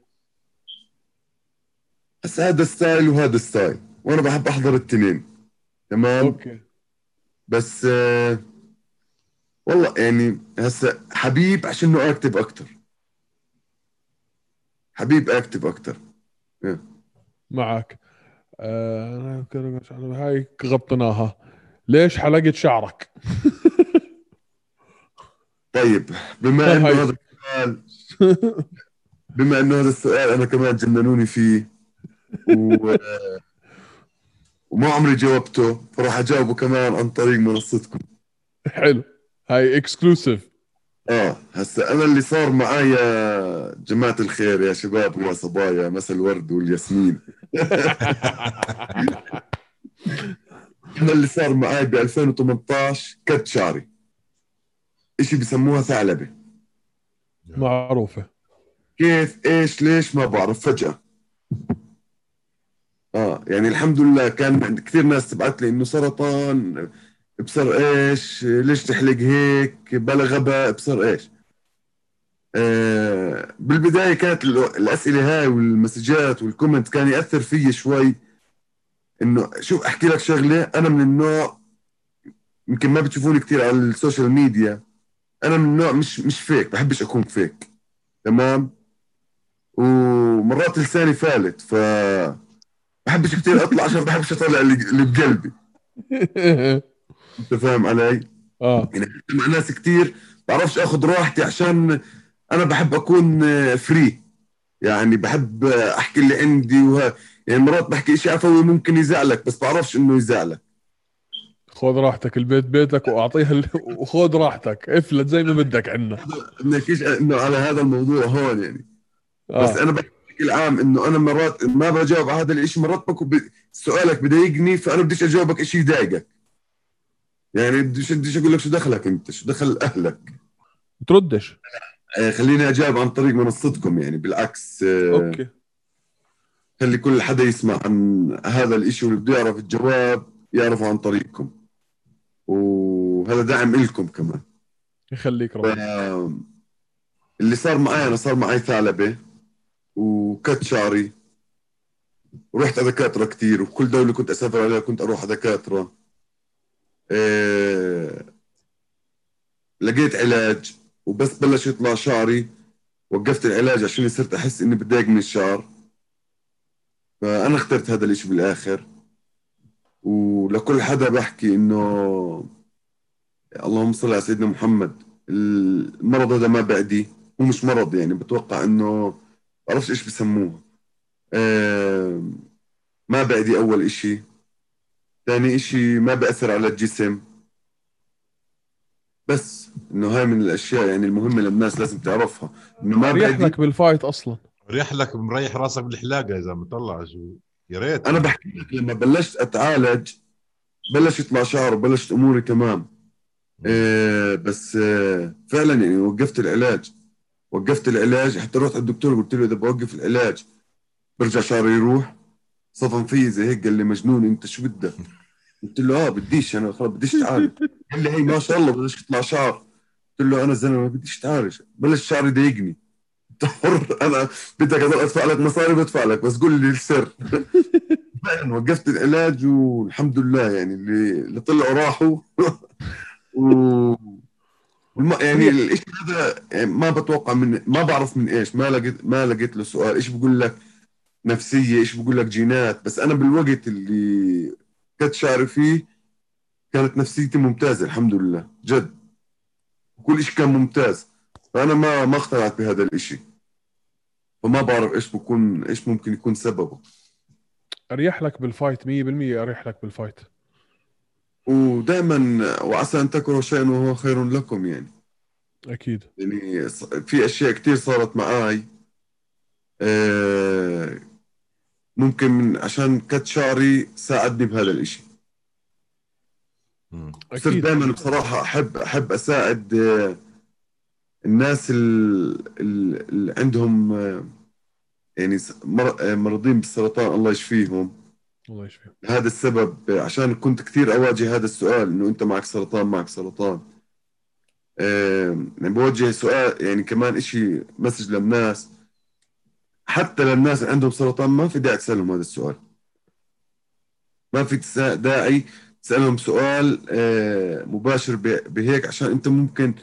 بس هذا style وهذا style وأنا بحب أحضر الثنين تمام؟ okay. بس آه والله يعني هسا حبيب عشان إنه active أكثر حبيب active أكثر معك. آه هاي غطيناها ليش حلقت شعرك؟ طيب بما إنه. هذا السؤال بما إنه هذا السؤال أنا كمان جننوني فيه. و... وما عمري جاوبته فراح أجاوبه كمان عن طريق منصتكم. حلو. هاي اكسكلوسيف آه هسا أنا اللي صار معي يا جماعة الخير يا شباب ويا صبايا مسا الورد والياسمين. أنا اللي صار معي ب 2018 كت شعري. إشي بسموها ثعلبة. معروفة. كيف إيش ليش ما بعرف فجأة. آه يعني الحمد لله كان كثير ناس تبعت لي إنه سرطان ابصر إيش؟ ليش تحلق هيك؟ بلا غباء ابصر إيش؟ آه بالبداية كانت ال- الأسئلة هاي والمسجات وال comment كان يأثر فيي شوي. إنه شوف أحكي لك شغلة أنا من النوع يمكن ما بتشوفوني كثير على ال social media أنا من النوع مش مش fake بحبش أكون fake تمام؟ ومرات لساني فالت ف بحبش كثير أطلع عشان بحبش أطلع اللي بقلبي أنت فاهم علي؟ آه. يعني مع ناس كثير بعرفش اخذ راحتي عشان أنا بحب أكون فري يعني بحب أحكي اللي عندي وه... يعني مرات بحكي شيء عفوي ممكن يزعلك بس بعرفش إنه يزعلك. خذ راحتك البيت بيتك وأعطيها ال... وخذ راحتك. افلت زي ما بدك عنا. بدناكيش إنه على هذا الموضوع هون يعني. بس آه. أنا بحكي بشكل عام إنه أنا مرات ما بجاوب على هذا الشيء مرات بكون. سؤالك بضايقني فأنا بديش أجاوبك شيء يضايقك. يعني بديش بديش أقول لك شو دخلك أنت شو دخل أهلك. تردش آه خليني أجاوب عن طريق منصتكم يعني بالعكس آه أوكي. خلي كل حدا يسمع عن هذا الإشي واللي بده يعرف الجواب يعرفه عن طريقكم. وهذا دعم إلكم كمان. يخليك. رب. اللي صار معي أنا صار معي ثعلبة. وكت شعري ورحت على دكاترة كثير وكل دولة كنت أسافر عليها كنت أروح على دكاترة. إيه... لقيت علاج وبس بلش يطلع شعري. وقفت العلاج عشان صرت أحس إني بتضايق من الشعر. فأنا اخترت هذا الإشي بالآخر. ولكل حدا بحكي إنه اللهم صل على سيدنا محمد. المرض هذا ما بعدي هو مش مرض يعني بتوقع إنه بعرفش إيش بسموه؟ آه ما بعدي أول إشي. ثاني إشي ما بأثر على الجسم. بس إنه هاي من الأشياء يعني المهمة للناس لازم تعرفها. إنه ما ريح بعدي لك بالفايت أصلا. ريح لك مريح راسك بالحلاقة إذا مطلع شو. يا ريت. أنا بحكي لك لما بلشت أتعالج بلش يطلع شعر وبلشت أموري تمام. آه بس آه فعلا يعني وقفت العلاج. وقفت العلاج حتى رحت الدكتور قلت له إذا بوقف العلاج برجع شعري يروح. صفن في زي هيك قال لي مجنون أنت شو بدك؟ قلت له آه بديش أنا خلص بديش أتعالج. قال لي هي ما شاء الله بديش يطلع شعر. قلت له أنا زلمة ما بديش أتعالج. بلش شعري يضايقني. انت حر أنا بدك أدفع لك مصاري بدفع لك بس قول لي السر. فعلا وقفت العلاج والحمد لله يعني اللي اللي طلعوا راحوا. و والم... يعني الشيء هذا؟ يعني ما بتوقع من ما بعرف من إيش. ما لقيت ما لقيت له سؤال. إيش بقول لك؟ نفسية. إيش بقول لك؟ جينات. بس أنا بالوقت اللي كنت شعري فيه كانت نفسيتي ممتازة الحمد لله. جد. كل شيء كان ممتاز. فأنا ما ما اقتنعت بهذا الشيء فما بعرف إيش بكون إيش ممكن يكون سببه. أريح لك بال fight 100% أريح لك بالفايت ودائما وعسى أن تكرهوا شيئا وهو خير لكم يعني. أكيد. يعني ص- في أشياء كثير صارت معي آه، ممكن من عشان كت شعري ساعدني بهذا الإشي. مم. صرت دائما بصراحة احب أحب أساعد آه، الناس ال- ال- اللي عندهم آه، يعني س- مر- آه، مرضين بالسرطان الله يشفيهم. الله يشفيه هذا السبب عشان كنت كثير أواجه هذا السؤال إنه أنت معك سرطان معك سرطان. يعني بوجه سؤال يعني كمان إشي مسج للناس. حتى للناس اللي عندهم سرطان ما في داعي تسألهم هذا السؤال. ما في داعي تسألهم سؤال آه، مباشر بهيك عشان أنت ممكن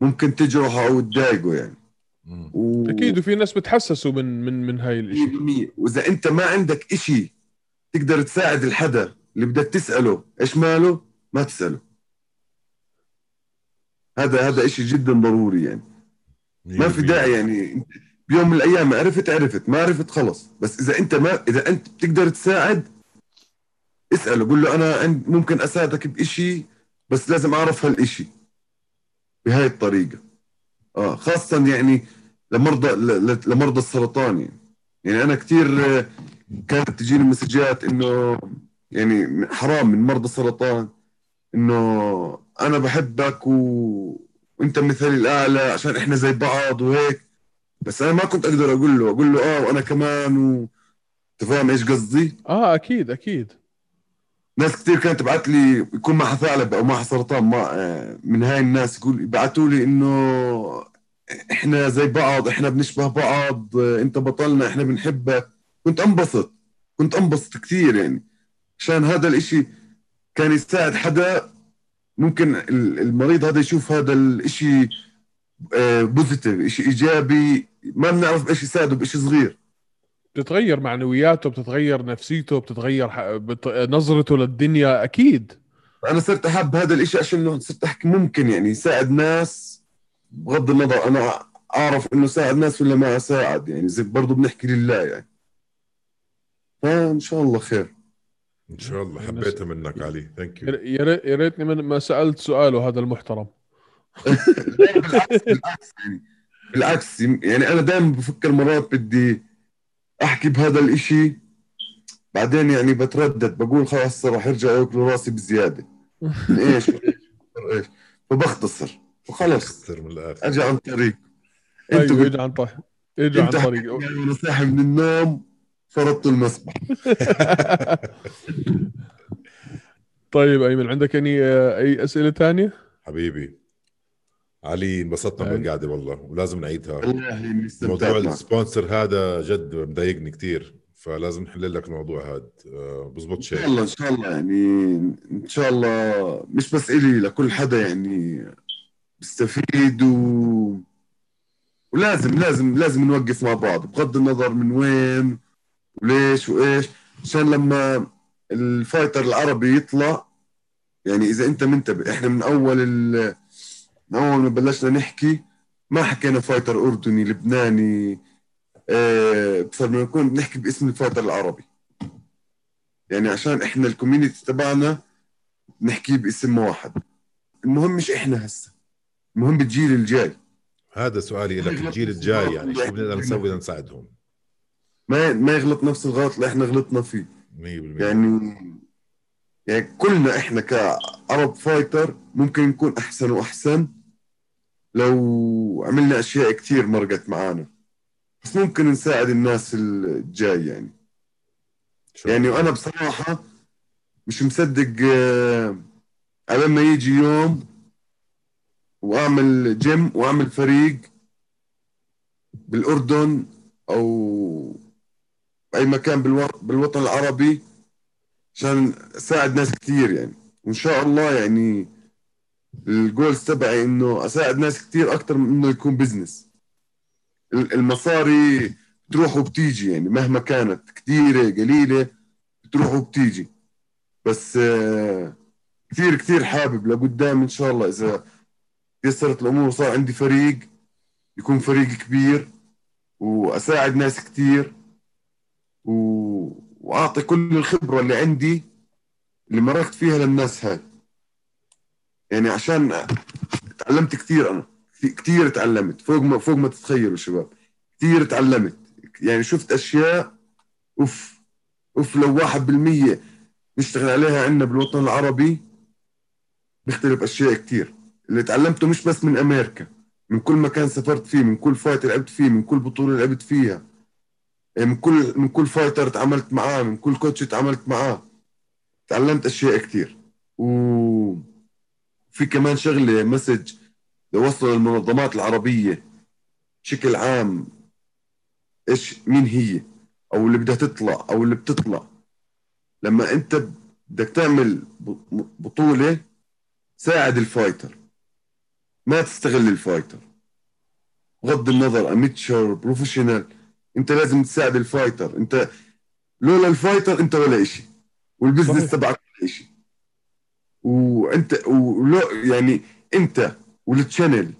ممكن تجرحه أو تضايقه يعني. و... أكيد وفي ناس بتحسسوا من من من هاي الإشي. 100% وإذا أنت ما عندك إشي تقدر تساعد الحدا اللي بدك تسأله إيش ماله؟ ما تسأله. هذا هذا إشي جدا ضروري يعني. ما في داعي يعني. بيوم من الأيام عرفت عرفت ما عرفت خلص. بس إذا أنت ما إذا أنت بتقدر تساعد اسأله قول له أنا ممكن أساعدك بإشي بس لازم أعرف هالإشي. بهاي الطريقة. آه خاصه يعني لمرضى لمرضى السرطان يعني. يعني أنا كثير كانت تجيني مسجات إنه يعني حرام من مرضى السرطان إنه أنا بحبك و... وانت مثلي الأعلى عشان إحنا زي بعض وهيك. بس أنا ما كنت أقدر أقول له أقول له آه وأنا كمان و... أنت فاهم إيش قصدي؟ آه أكيد أكيد. ناس كثير كانت تبعت لي يكون معها ثعلبة أو معها سرطان ما من هاي الناس يقول يبعتوا لي إنه إحنا زي بعض إحنا بنشبه بعض إنت بطلنا إحنا بنحبك. كنت أنبسط كنت أنبسط كثير يعني. عشان هذا الإشي كان يساعد حدا ممكن ال- المريض هذا يشوف هذا الإشي positive إشي إيجابي. ما بنعرف إيش يساعده باشي صغير. بتتغير معنوياته بتتغير نفسيته بتتغير ح... بت... نظرته للدنيا أكيد. أنا صرت أحب هذا الإشي عشان صرت أحكي ممكن يعني يساعد ناس. بغض النظر أنا أعرف إنه ساعد ناس ولا ما اساعد يعني زي برضه بنحكي لله يعني. فان شاء الله خير. إن شاء الله حبيتها منك علي. thank you يا ريت- يا ريتني من- ما سألت سؤاله هذا المحترم. بالعكس بالعكس يعني بالعكس. يعني أنا دائما بفكر مرات بدي أحكي بهذا الإشي بعدين يعني بتردد بقول خلاص راح يرجع يأكلوا راسي بزيادة. إيش؟ إيش؟ فبختصر. وخلص اختصر من الآخر. ارجع عن طريق. أنتوا أيوه اجى عن طريق. اجى عن طريق. صاحي من النوم. فرضت المسبح. طيب أيمن عندك أني أي أسئلة ثانية؟ حبيبي علي انبسطنا يعني- بالقعده والله ولازم نعيدها. موضوع السبونسر هذا جد مضايقني كثير فلازم نحل لك الموضوع هذا آه، بزبط إن شيء. شاء الله إن شاء الله يعني إن شاء الله مش بس إلي لكل حدا يعني بيستفيد و... ولازم لازم لازم نوقف مع بعض بغض النظر من وين وليش وإيش؟ عشان لما ال fighter العربي يطلع يعني إذا أنت منتبه إحنا من أول. من أول ما بلشنا نحكي ما حكينا fighter أردني لبناني آه صرنا نكون بنحكي باسم ال fighter العربي. يعني عشان إحنا ال community تبعنا نحكيه باسم واحد. المهم مش إحنا هسه المهم الجيل الجاي. هذا سؤالي لك الجيل الجاي يعني شو بنقدر نسوي لنساعدهم؟ 100% ما ما يغلط نفس الغلط اللي إحنا غلطنا فيه. يعني يعني كلنا إحنا كعرب فايتر ممكن نكون أحسن وأحسن لو عملنا أشياء كثير مرقت معانا. بس ممكن نساعد الناس الجاي يعني. يعني وأنا بصراحة مش مصدق آه، على ما يجي يوم وأعمل جيم وأعمل فريق بالأردن أو أي مكان بالوطن العربي عشان أساعد ناس كثير يعني. وإن شاء الله يعني ال goals تبعي إنه أساعد ناس كثير أكثر من إنه يكون business المصاري بتروح وبتيجي يعني مهما كانت كثيره قليلة بتروح وبتيجي. بس آه، كثير كثير حابب. لقدام إن شاء الله إذا تيسرت الأمور وصار عندي فريق يكون فريق كبير وأساعد ناس كثير و... وأعطي كل الخبرة اللي عندي اللي مرقت فيها للناس هاي. يعني عشان تعلمت كثير أنا. كثير تعلمت. فوق ما فوق ما تتخيلوا شباب. كثير تعلمت. يعني شفت أشياء أوف أوف لو واحد بالمية نشتغل عليها عندنا بالوطن العربي بيختلف أشياء كثير اللي تعلمته مش بس من أمريكا. من كل مكان سافرت فيه من كل fight لعبت فيه من كل بطولة لعبت فيها. من كل من كل fighter تعاملت معاه من كل coach تعاملت معاه. تعلمت أشياء كثير وفي كمان شغلة message لوصل المنظمات العربية بشكل عام إيش مين هي؟ أو اللي بدها تطلع أو اللي بتطلع. لما أنت بدك تعمل بطولة ساعد ال fighter ما تستغل ال fighter بغض النظر amateur professional انت لازم تساعد ال fighter. انت لولا ال fighter انت ولا شيء وال business تبعك ولا شيء وانت ولو يعني انت وال channel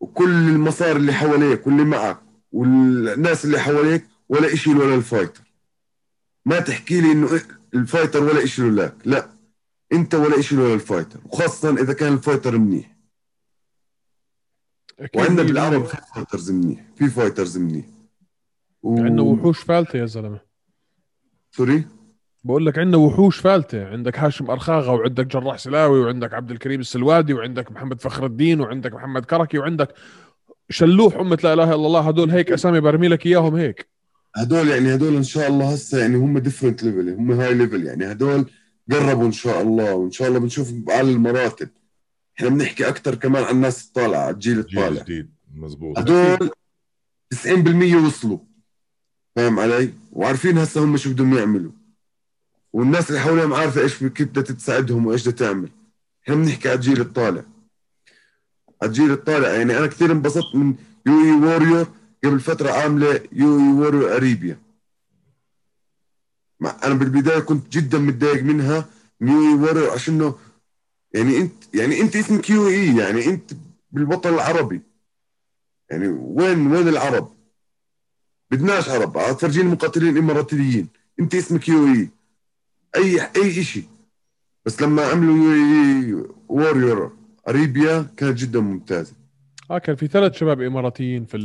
وكل المصاري اللي حواليك واللي معك والناس اللي حواليك ولا شيء ولا ال fighter. ما تحكي لي إنه ال fighter ولا شيء لك لا. انت ولا شيء ولا ال fighter. وخاصة إذا كان ال fighter منيح. وعندنا بالعرب في fighters منيح. في fighters منيح. و... عندنا وحوش فالتة يا زلمة. sorry؟ بقول لك عندنا وحوش فالتة. عندك هاشم أرخاغة وعندك جراح سلاوي وعندك عبد الكريم السلوادي وعندك محمد فخر الدين وعندك محمد كركي وعندك شلوح أمة لا إله إلا الله. هدول هيك أسامي برمي لك إياهم هيك. هدول يعني هدول إن شاء الله هسه يعني هم different level هم high level يعني. هدول قربوا إن شاء الله وإن شاء الله بنشوف باعلى المراتب. إحنا بنحكي أكثر كمان عن الناس الطالعة على الجيل الطالع. جديد مزبوط. هدول 90% وصلوا. فاهم علي؟ وعارفين هسه هم شو بدهم يعملوا. والناس اللي حواليهم عارفة إيش كيف بدها تساعدهم وإيش بدها تعمل. إحنا بنحكي على الجيل الطالع. على الجيل الطالع يعني أنا كثير انبسطت من UAE Warrior قبل فترة عاملة UAE Warrior Arabia. أنا بالبداية كنت جدا متضايق منها من UAE Warrior عشانه يعني انت يعني أنت اسمك UAE يعني أنت بالوطن العربي. يعني وين وين العرب؟ بدناش عرب تفرجيني مقاتلين إماراتيين. أنت اسمك UAE. أي أي شيء بس لما عملوا UAE Warrior Arabia كانت جدا ممتازة. آه كان في ثلاث شباب إماراتيين في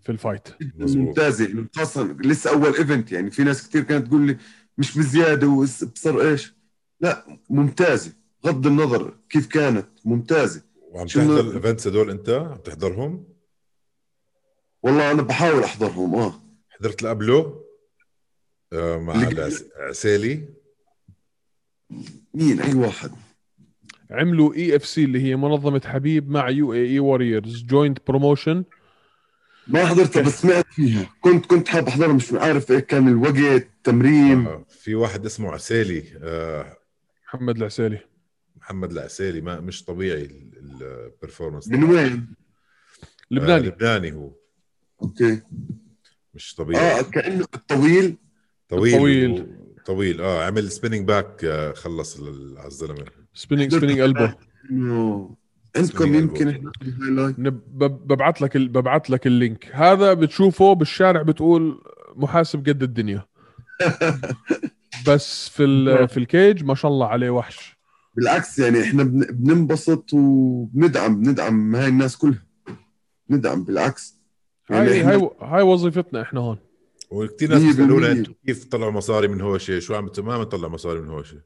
في ال fight. ممتازة. خاصة لسه أول event يعني في ناس كثير كانت تقول لي مش بزيادة وبصر إيش؟ لا ممتازة. بغض النظر كيف كانت ممتازة. وعم تحضر ال events هدول أنت؟ عم تحضرهم؟ والله أنا بحاول أحضرهم آه. حضرت اللي قبله آه مع العسالي مين؟ أي واحد. عملوا EFC اللي هي منظمة حبيب مع UAE Warriors joint promotion ما حضرتها بس سمعت فيها. كنت كنت حاب أحضرها مش عارف إيه كان الوقت تمرين آه في واحد اسمه عسالي آه محمد العسالي محمد العسالي ما مش طبيعي ال performance من وين؟ لبناني. آه لبناني هو. أوكي. مش طبيعي آه كأنه طويل. طويل. طويل. طويل. آه عمل spinning back آه خلص على الزلمه spinning spinning elbow عندكم يمكن ببعث لك ببعث لك ال link. هذا بتشوفه بالشارع بتقول محاسب قد الدنيا. بس في في ال cage ما شاء الله عليه وحش. بالعكس يعني إحنا بننبسط وبندعم بندعم هاي الناس كلها. ندعم بالعكس. هاي هاي هاي وظيفتنا إحنا هون. وكثير ناس بيسالونا أنتم كيف طلعوا مصاري من هوشة؟ شو عم ما عم تطلع مصاري من هوشة.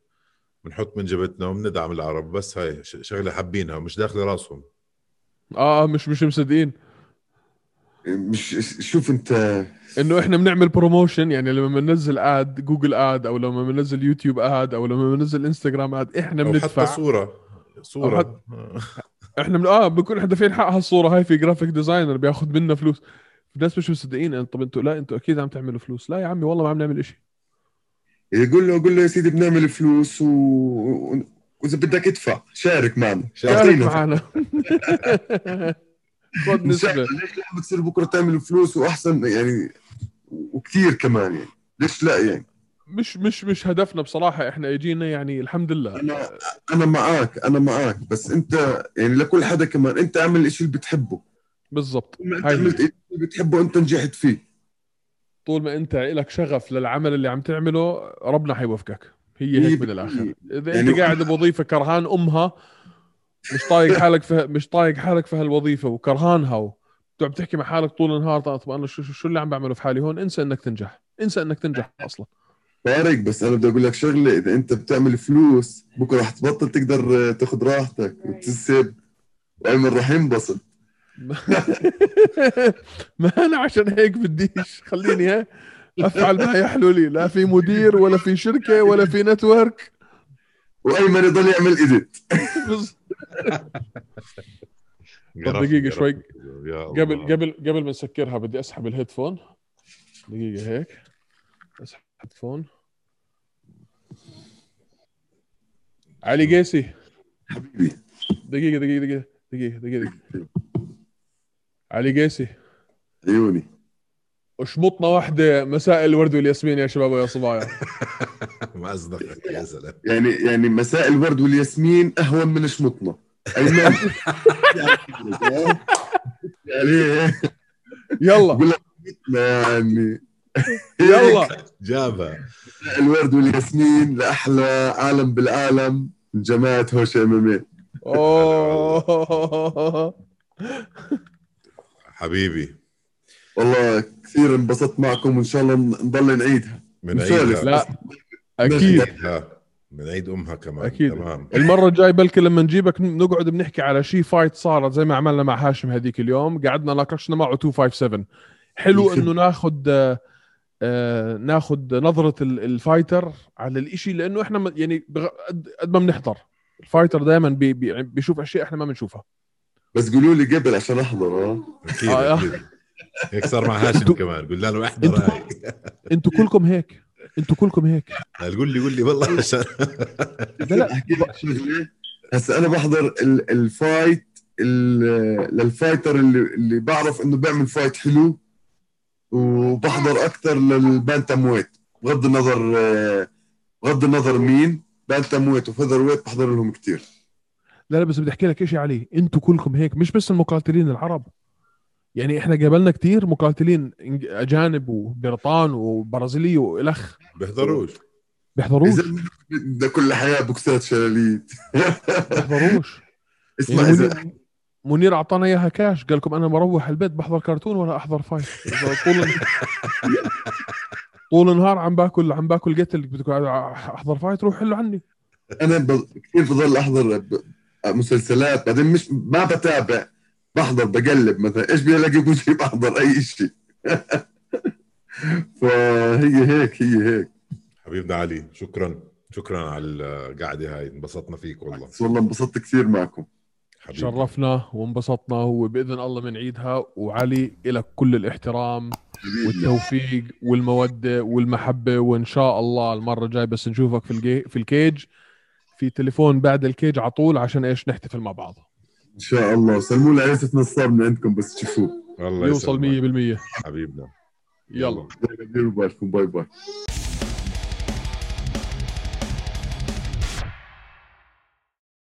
بنحط من جبتنا وبندعم العرب بس هاي ش- شغلة حابينها ومش داخلة راسهم. آه مش مش مصدقين. مش شوف انت إنه إحنا بنعمل promotion يعني لما بننزل ad Google ad أو لما بننزل YouTube ad أو لما بننزل Instagram ad إحنا أو حتى بندفع. صورة. صورة. أو إحنا من آه بنكون إحنا دافعين حق هالصوره هاي في graphic designer بياخذ منا فلوس. الناس مش مصدقين. طب أنتوا لا أنتوا أكيد عم تعملوا فلوس. لا يا عمي والله ما عم نعمل إشي. يقول له قول له يا سيدي بنعمل فلوس و... وإذا بدك ادفع. شارك معنا. شارك. معنا. خذ نسبة. ليش لا بتصير بكرة تعمل فلوس وأحسن؟ يعني وكثير كمان يعني. ليش لا يعني؟ مش مش مش هدفنا بصراحة إحنا اجينا يعني الحمد لله. أنا أنا معك أنا معك بس أنت يعني لكل حدا كمان أنت اعمل الشيء اللي بتحبه. بالضبط. طول ما أنت هاي. هي. عملت الشيء اللي بتحبه أنت نجحت فيه. طول ما أنت لك شغف للعمل اللي عم تعمله ربنا حيوفقك. هي هيك من بالمية. الآخر إذا يعني انت قاعد بوظيفة كرهان أمها مش طايق حالك في مش طايق حالك في هالوظيفة وكرهانها و... عم تحكي مع حالك طول النهار طب أنا شو, شو اللي عم بعمله في حالي هون؟ انسى إنك تنجح. انسى إنك تنجح أصلا. فارق بس أنا بدي أقول لك شغلة إذا أنت بتعمل فلوس بكرة رح تبطل تقدر تاخذ راحتك وتسب وايمن رح ينبسط. ما أنا عشان هيك بديش. خليني ها أفعل ما يحلو لي لا في مدير ولا في شركة ولا في network. وايمن يضل يعمل edit. قرفني- دقيقة شوي. قبل. قبل قبل ما نسكرها بدي أسحب ال headphone. دقيقة هيك. أسحب الهيدفون. علي قيسي. حبيبي. دقيقة دقيقة دقيقة دقيقة دقيقة. علي قيسي. عيوني. اشمطنا واحدة مساء الورد والياسمين يا شباب ويا صبايا. ما أصدقك يا زلمه يعني يعني مساء الورد والياسمين أهون من شمطنا يعني يلا. يعني. يلا. جابها. الورد والياسمين لأحلى عالم بالعالم من جماعة هوش إم إم أوه. حبيبي. والله كثير انبسطت معكم وإن شاء الله نضل نعيدها. من نسولف. عيدها. لا أكيد. عيدها. من عيد أمها كمان. أكيد. تمام. المرة الجاي بلكي لما نجيبك نقعد بنحكي على شي fight صارت زي ما عملنا مع هاشم هذيك اليوم. قعدنا ناقشنا معه 257 حلو. إنه ناخذ آه ناخذ نظرة ال- ال fighter على الإشي لأنه إحنا يعني قد ما بنحضر. ال fighter دائما بي بي بيشوف أشياء إحنا ما بنشوفها. بس قولوا لي قبل عشان أحضر أكيد آه. أكيد. هيك صار مع هاشم انتو- كمان قلنا له أحضر انتو- أنتوا كلكم هيك. أنتوا كلكم هيك. قول لي قول لي والله عشان لا لا. أحكي لك شغلة. هسا أنا بحضر ال- ال fight ال- لل fighter اللي اللي بعرف إنه بيعمل fight حلو. وبحضر أكثر لل bantamweight بغض النظر بغض النظر مين bantamweight و featherweight بحضر لهم كثير لا لا بس بدي أحكي لك شيء عليه أنتوا كلكم هيك مش بس المقاتلين العرب. يعني إحنا قابلنا كتير مقاتلين أجانب وبريطان وبرازيلي وإلخ. بيحضروش. بيحضروش. ده كل حياة بوكسات شلاليت. بيحضروش. اسمع يعني إذا منير, أعطانا إياها كاش قال لكم أنا بروح البيت بحضر كرتون ولا أحضر fight طول طول النهار عم باكل عم باكل قتل. بدك أحضر fight روح حلو عني. أنا ب... كثير بضل أحضر ب... مسلسلات. بعدين مش ما بتابع. بحضر بقلب مثلا. إيش بيلاقي بوجهي بحضر أي شيء فهي هيك هي هيك. حبيبنا علي شكرا. شكرا على القعدة هاي. انبسطنا فيك والله. والله انبسطت كثير معكم. حبيبي. شرفنا وانبسطنا وبإذن الله بنعيدها وعلي لك كل الاحترام والتوفيق والمودة والمحبة. وإن شاء الله المرة الجاية بس نشوفك في الجي في ال cage. في تليفون بعد ال cage على طول عشان إيش؟ نحتفل مع بعض. إن شاء الله. سلموا لي عيسى نصار من عندكم بس تشوفوه. الله يوصل يسلمك. 100% حبيبنا. يلا. ديروا بالكم bye bye.